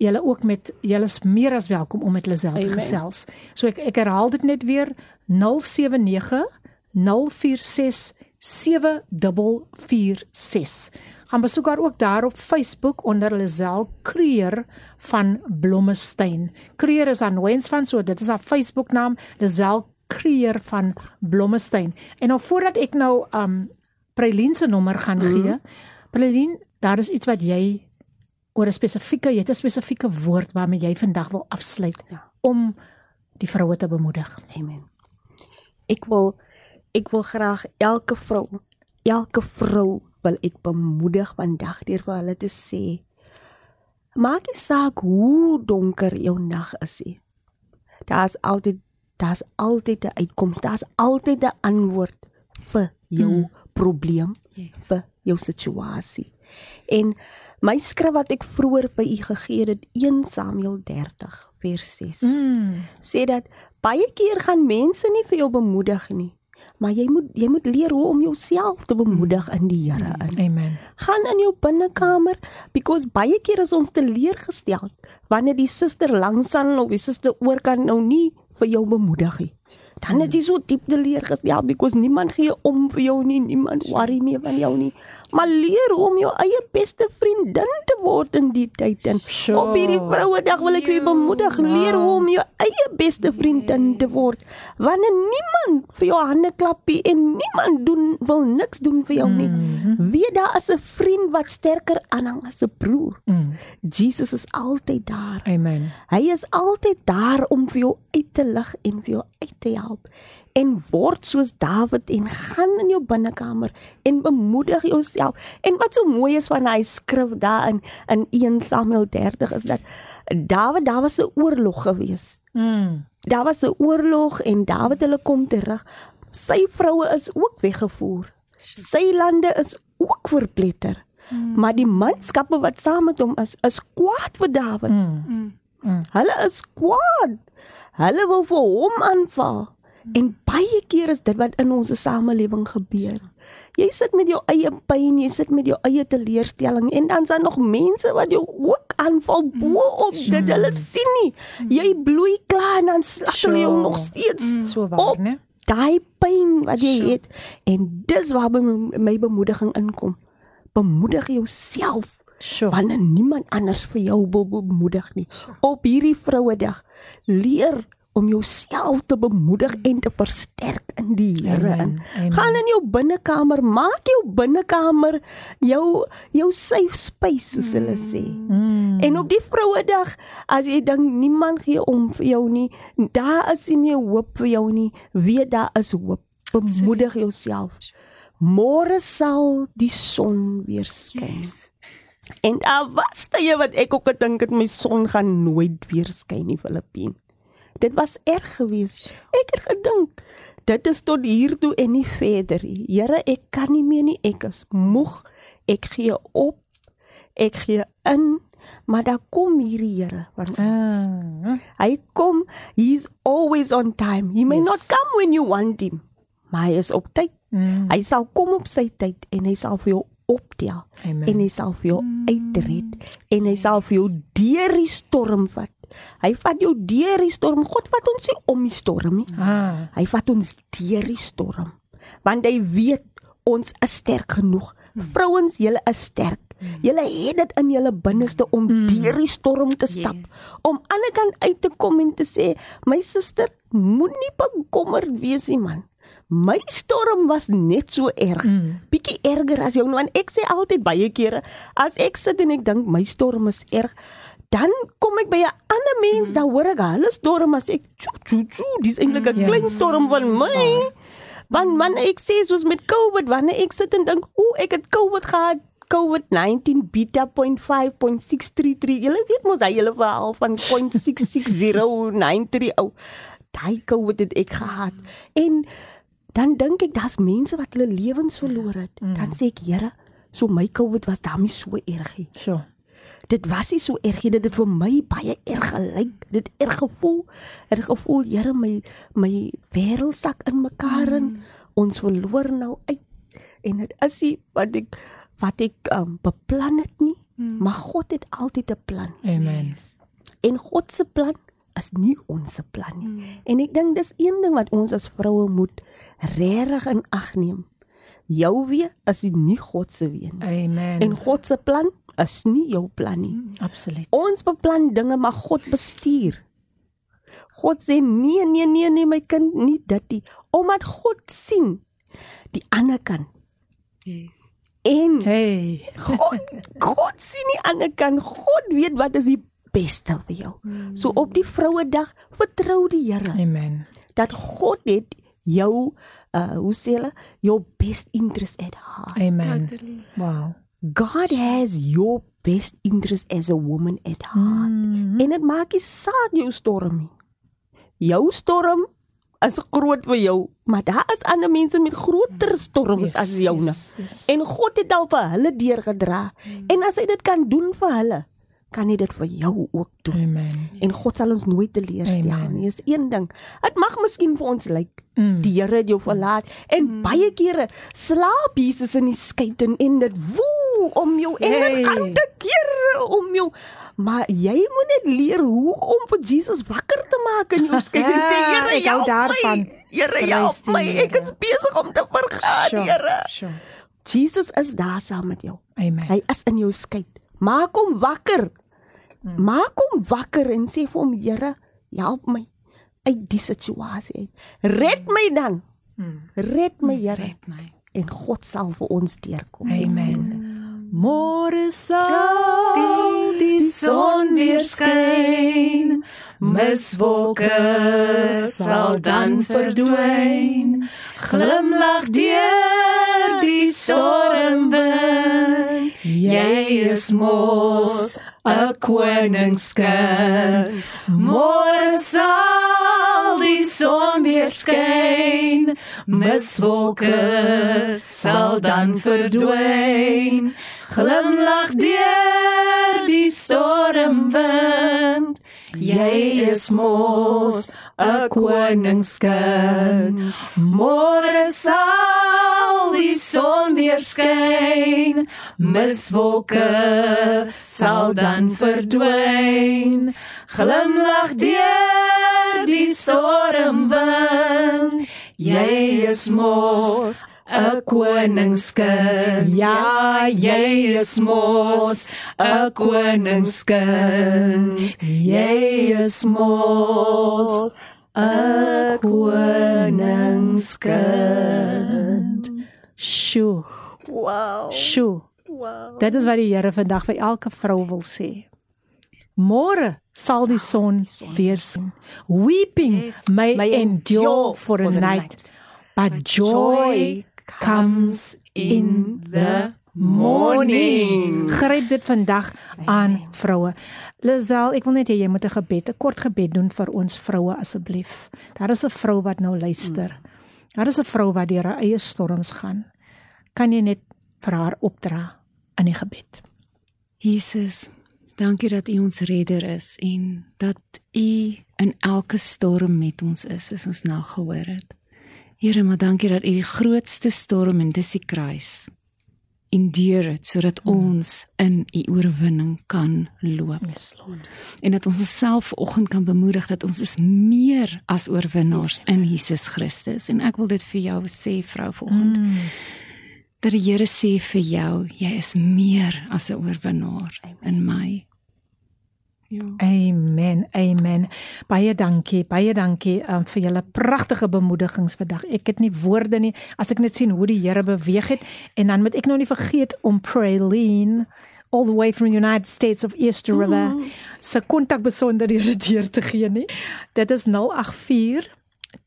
julle ook met julle is meer as welkom om met Lisel te Amen. gesels. So ek ek herhaal dit net weer 079 046 7446. Gaan besoek haar ook daar op Facebook onder Lisel Kreur van Blommestein. Kreur is aan Wens van so dit is haar Facebook naam Lisel Kreur van Blommestein. En nou voordat ek nou um Prailien se nommer gaan mm -hmm. gee. Prailien, daar is iets wat jy oor 'n spesifieke, jy het 'n spesifieke woord waarmee jy vandag wil afsluit Ja. om die vroue te bemoedig. Amen. Ek wil ek wil graag elke vrou, elke vrou wil ek bemoedig vandag deur vir hulle te sê maak nie saak hoe donker jou nag is nie. Daar's altyd daar's altyd 'n uitkoms, daar's altyd 'n antwoord vir jou hmm. probleem, Yes. vir jou situasie. En my skrif wat ek vroeër by u gegee het, 1 Samuel 30 vers 6 Mm. sê dat baie keer gaan mense nie vir jou bemoedig nie, maar jy moet jy moet leer hoe om jouself te bemoedig in die Here in. Amen. Gaan in jou binnekamer because baie keer is ons teleurgestel wanneer die suster langsaan of die suster oorkant nou nie vir jou bemoedig nie. Dan is jy so diep teleurgestel because niemand gee om vir jou nie, niemand worry meer van jou nie. Maar leer hoe om jou eie beste vriendin te word in die tyd en Sure. op hierdie vrouedag wil ek u bemoedig, leer hoe om jou eie beste vriendin te word. Wanneer niemand vir jou hande klap nie en niemand doen wil niks doen vir jou nie. Mhm. Weet daar is 'n vriend wat sterker aanhang as 'n broer. Mm. Jesus is altyd daar. Amen. Hy is altyd daar om vir jou uit te lig en vir jou uit te help. En word soos Dawid en gaan in jou binnekamer en bemoedig jouself. En wat so mooi is van hy skrif daar in in 1 Samuel 30 is dat Dawid daar was 'n oorlog gewees. Mm. Daar was 'n oorlog en Dawid hulle kom terug. Sy vroue is ook weggevoer. Sy lande is ook verpletter. Maar die manskappe wat saam met hom is, is kwaad vir Dawid. Mm. Hulle is kwaad. Hulle wil vir hom aanval. En baie keer is dit wat in ons samelewing gebeur. Jy sit met jou eie pyn, jy sit met jou eie teleurstelling en dan is daar nog mense wat jou ook aanval bo op dit. Hulle sien nie. Jy bloei klaar en dan slag hulle jou nog steeds So waar, op né? daai pyn wat jy Sure. het. En dis waar my, my bemoediging inkom. Bemoedig jouself Sure. wanneer niemand anders vir jou wil bemoedig nie. Op hierdie vrouedag leer om jouself te bemoedig en te versterk in die Here in. Gaan in jou binnekamer, maak jou binnekamer jou jou safe space soos hulle sê. Mm. En op die vrouedag, as jy dink niemand gee om vir jou nie, daar is nie meer hoop vir jou nie, weet daar is hoop. Bemoedig jouself. Môre sal die son weer skyn. Yes. En daar was tye wat ek ook gedink het my son gaan nooit weer skyn nie, Filippien. Dit was erg geweest. Ek het gedink dit is tot hier toe en nie verder nie. Here, ek kan nie meer nie. Ek is moeg. Ek gee op. Ek gee in. Maar daar kom hierdie Here van ons. Ah. Hy kom. He's always on time. He may Yes. not come when you want him. Maar hy is op tyd. Mm. Hy sal kom op sy tyd en hy sal vir jou optel Amen. en hy sal vir jou uitred en hy sal vir jou deur die storm vat. Hy vat jou deur die storm. God vat ons nie om die storm nie. Ah. Hy vat ons deur die storm. Want hy weet ons is sterk genoeg. Vrouens, julle is sterk. Julle het dit in julle binneste om deur die storm te stap. Yes. Om aan die ander kant uit te kom en te sê, my suster, moenie bekommerd wees nie man. My storm was net so erg. Mm. Bietjie erger as jou want ek sê altyd baie kere as ek sit en ek dink my storm is erg, dan kom ek by 'n ander mens, dan hoor ek hulle storm as ek tjo tjo tjo, dis eintlik 'n Yes. klein storm van my. Want man, ek sê soos met COVID, wanneer ek sit en dink, "O, ek het COVID gehad." COVID-19 beta 0.5.633. Julle weet mos hy hele verhaal van 0.66093 ou. Daai COVID het ek gehad. En dan dink ek daar's mense wat hulle lewens verloor het. Dan sê ek, Here, so my COVID was daarmee so erg. So. Dit was nie so erg nie, dit het vir my baie erg gelyk. Dit erg gevoel. Het gevoel, Here, my my wêreld sak in mekaar in. Ons verloor nou uit. En dit is nie wat ek wat ek um, beplan het nie, maar God het altyd 'n plan. Amen. En God se plan is nie ons se plan nie. En ek dink dis een ding wat ons as vroue moet regtig in ag neem. Jou wee is nie God se wee nie. Amen. En God se plan is nie jou plan nie. Absoluut. Ons beplan dinge maar God bestuur. God sê nee nee nee nee my kind nie dit nie omdat God sien die ander kant. Yes. En Hey. God God sien die ander kant. God weet wat is die beste vir jou. So op die Vrouedag vertrou die Here Amen. dat God het jou uh hoe sê hulle your best interest at heart. Amen. Totally. Wow. God has your best interest as a woman at heart. Mm. En dit maak nie saak jou storm nie. Jou storm is groot vir jou, maar daar is ander mense met groter storms as joune. Yes, yes. En God het al vir hulle deurgedra. En as hy dit kan doen vir hulle, kan hy dit vir jou ook doen. Amen. En God sal ons nooit teleurstel nie. Dis een ding. Dit mag miskien vir ons lyk Mm. die Here het jou verlaat en baie kere slaap Jesus in die skei en en dit woel om jou en Hey. dit gaan te keer om jou maar jy moet net leer hoe om vir Jesus wakker te maak in jou skei en sê Here Ek hou daarvan. Here Prys help my. Ek is besig om te vergaan, Sure, Here. Sure. Jesus is daar saam met jou. Amen. Hy is in jou skei. Maak hom wakker. Maak hom wakker en sê vir hom, Here, help my uit die situasie uit. Red my dan. Red my, Here. Red my. En God sal vir ons deurkom. Amen. Môre sal die son weer skyn. Miswolke sal dan verdwyn. Glimlag deur die stormwind. Jy is mos 'n koningskind. Môre sal die son weer skyn. Miswolke sal dan verdwyn. Glimlag deur die stormwind. Jy is mos 'n koningskind. Môre sal die son weer skyn. Miswolke sal dan verdwyn. Glimlag deur die stormwind. Jy is mos 'n koningskind. Ja, jy is mos 'n koningskind. Jy is mos 'n koningskind. Sjoe. Wow. Sjoe. Wow. Dit is wat die Here vandag vir elke vrou wil sê. Môre sal die son weer skyn. Weeping Yes. may endure for a night, but joy comes in the morning. Gryp dit vandag aan vroue. Lisel, ek wil net hê jy moet 'n gebed, 'n kort gebed doen vir ons vroue asseblief. Daar is 'n vrou wat nou luister. Daar is 'n vrou wat deur haar eie storms gaan. Kan jy net vir haar opdra in die gebed? Jesus, dankie dat U ons redder is en dat U in elke storm met ons is, soos ons nou gehoor het. Here, maar dankie dat U die grootste storm en dis die kruis enduur het sodat ons in U oorwinning kan loop. Yes. En dat ons onsself vanoggend kan bemoedig dat ons is meer as oorwinnaars in Jesus Christus. En ek wil dit vir jou sê, vrou vanoggend. Mm. Dat die Here sê vir jou, jy is meer as 'n oorwinnaar in my. Ja. Amen. Amen. Baie dankie. Baie dankie um, vir julle pragtige bemoedigings vandag. Ek het nie woorde nie as ek net sien hoe die Here beweeg het en dan moet ek nou nie vergeet om Praline all the way from the United States of Easter River se kontak besonderhede deur te gee nie. Dit is 084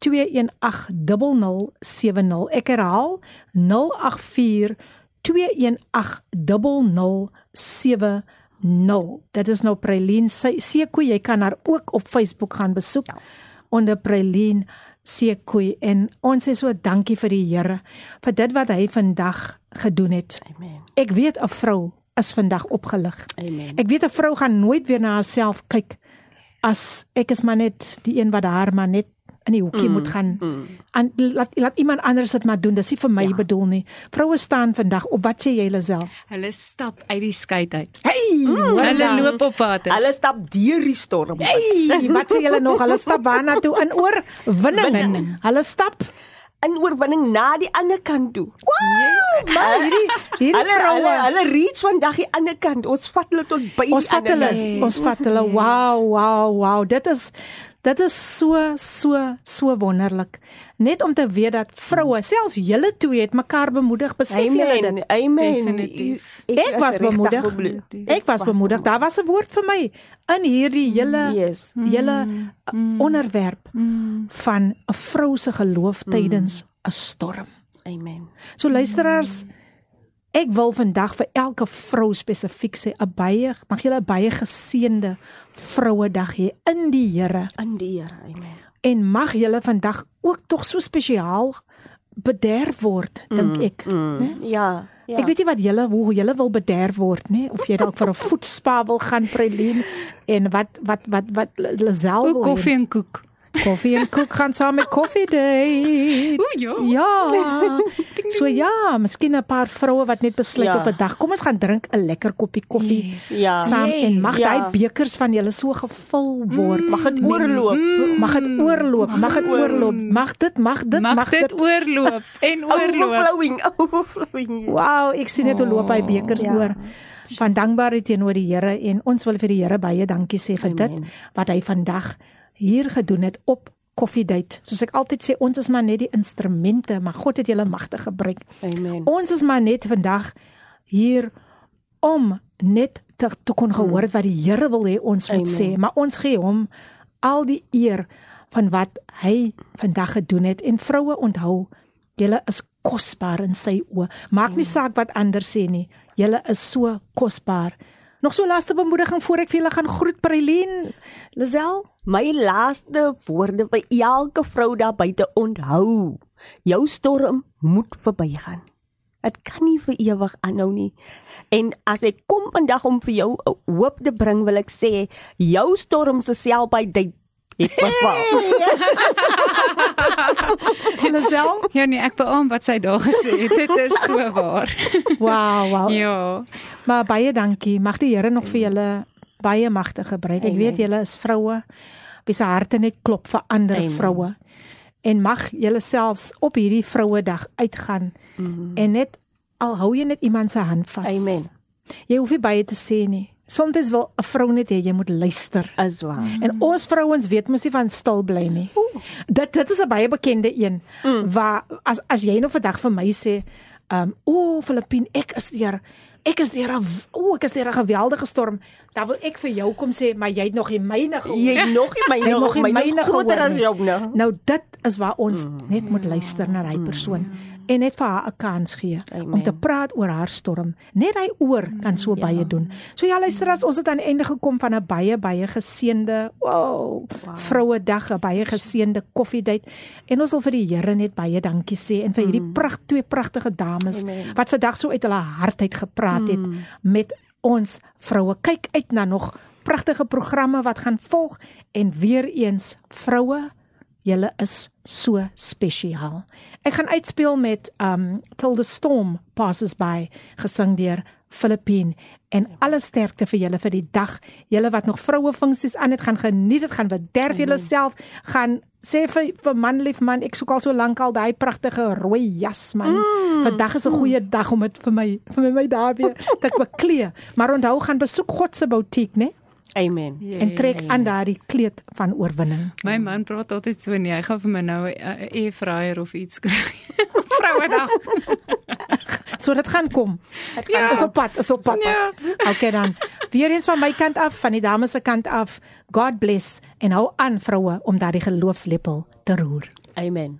2180070. Ek herhaal 084 2180070. Dit is nou Praline Sekoe. Jy kan haar ook op Facebook gaan besoek ja. onder Praline Sekoe en ons sê so dankie vir die Here vir dit wat hy vandag gedoen het. Amen. Ek weet 'n vrou is vandag opgelig. Amen. Ek weet 'n vrou gaan nooit weer na haarself kyk as ek is maar net die een wat haar maar net in die hoekie mm, moet gaan. mm. En laat laat iemand anders dit maar doen. Dis nie vir my Ja. bedoel nie. Vroue staan vandag op wat sê jy Lisel? Hulle stap uit die skei uit. Hey, hoor Hulle dan. loop op water. Hulle stap deur die storm. Hey, wat sê julle nog? Hulle stap waar na toe in oorwinning. Winning. Hulle stap. In oorwinning na die ander kant toe. Yes. Maar hierdie hierdie Hulle hulle vroue hulle reach vandag die ander kant. Ons vat hulle tot by Ons die vat ander hulle, kant. Yes. ons vat hulle. Wow, wow, wow. Dit is dit is so so so wonderlik. Net om te weet dat vroue, selfs julle twee het mekaar bemoedig. Besef julle dit? Amen. Amen. Definitief. Ek is was regtig bemoedig. Ek was bemoedig. Daar was 'n woord vir my in hierdie hele Yes. hele uh, onderwerp Mm. van 'n vrou se geloof tydens 'n storm. Amen. So luisteraars, ek wil vandag vir elke vrou spesifiek sê 'n baie mag julle 'n baie geseënde Vrouedag hê in die Here In die Here. Amen. en mag julle vandag ook tog so spesiaal bederf word, dink ek, Mm. né? Ja. Ja. Ek weet nie wat julle hoe julle wil bederf word nê of jy dalk vir 'n voetspa wil gaan Prelien en wat wat wat wat Lazel O wil koffie en koek. Koffie en koek gaan saam met koffie date. O ja. Ja. So ja, miskien 'n paar vroue wat net besluit Ja. op 'n dag, kom ons gaan drink 'n lekker koppie koffie Yes. Ja. saam en mag Ja. daai bekers van julle so gevul word. Mag dit oorloop. Mag dit oorloop, mag dit oorloop. Mag dit mag dit Mag dit oorloop en oorloop. Overflowing. Overflowing. Wow, ek sien net hoe loop hy bekers Ja. oor. Van dankbaarheid teenoor die Here en ons wil vir die Here baie dankie sê vir dit Amen. wat hy vandag hier gedoen het op koffiedייט. Soos ek altyd sê, ons is maar net die instrumente, maar God het julle magtig gebruik. Amen. Ons is maar net vandag hier om net te, te kon gehoor het wat die Here wil hê ons moet Amen. sê, maar ons gee hom al die eer van wat hy vandag gedoen het en vroue onthou, julle is kosbaar in sy oë. Maak nie saak wat ander sê nie. Julle is so kosbaar. Nog so laaste bemoediging voor ek vir julle gaan groet Prailien. Lisel, My laaste woorde vir elke vrou daar buite onthou. Jou storm moet verbygaan. Dit kan nie vir ewig aanhou nie. En as ek kom vandag om vir jou 'n hoop te bring, wil ek sê jou storm se selby dit het verval. Lisel. Ja nee, ek beamoen wat sy daar gesê het. Dit is so waar. Wow, wow. Ja. Maar baie dankie. Mag die Here nog vir julle baie magtig gebruik. Ek Amen. weet julle is vroue wie se harte net klop vir ander vroue. En mag julle selfs op hierdie vrouedag uitgaan Mhm. en net al hou jy net iemand se hand vas. Amen. Jy hoef nie baie te sê nie. Soms wil 'n vrou net hê jy moet luister. Is waar. En ons vrouens weet mos nie van stil bly nie. Dit dit is 'n baie bekende een mm. waar as as jy nou vandag vir my sê, ehm um, o Filippin, ek is deur ek is deur 'n o ek is deur 'n geweldige storm, dan wil ek vir jou kom sê, maar jy het nog nie myne gehoor. Jy het nog nie Jy het myne nog nie myne myne groter gehoor as nie. jou nou. Nou dit is waar ons mm. net moet luister na daai persoon en net vir haar 'n kans gee Amen. om te praat oor haar storm. Net hy oor kan so baie doen. So ja, luister as ons het aan die einde gekom van 'n baie baie geseënde, wow, Vrouedag, 'n baie geseënde koffiedייט en ons wil vir die Here net baie dankie sê en vir hierdie pragt twee pragtige dames Amen. wat vandag so uit hulle hart uit gepraat het met ons vroue. Kyk uit na nog pragtige programme wat gaan volg en weer eens vroue, julle is so spesiaal. Ek gaan uitspeel met um Till the Storm Passes By gesing deur Filippine en alle sterkte vir julle vir die dag. Julle wat nog vroue funksies aan het gaan geniet dit gaan bederf julle self gaan sê vir vir man lief man ek soek al so lank al daai pragtige rooi jas man. Mm. Vandag is 'n goeie dag om dit vir my vir my, my daar weer te beklee. Maar onthou gaan besoek God se boutiek, né? Amen. En trek aan daardie kleed van oorwinning. My man praat altyd so nee, hy gaan vir my nou 'n uh, airfryer of iets kry. Vrouedag. So dit gaan kom. Dit gaan Ja. is op pad, is op pad. Ja. Okay dan. Weer eens van my kant af, van die dames se kant af. God bless en hou aan vroue om daardie geloofslepel te roer. Amen.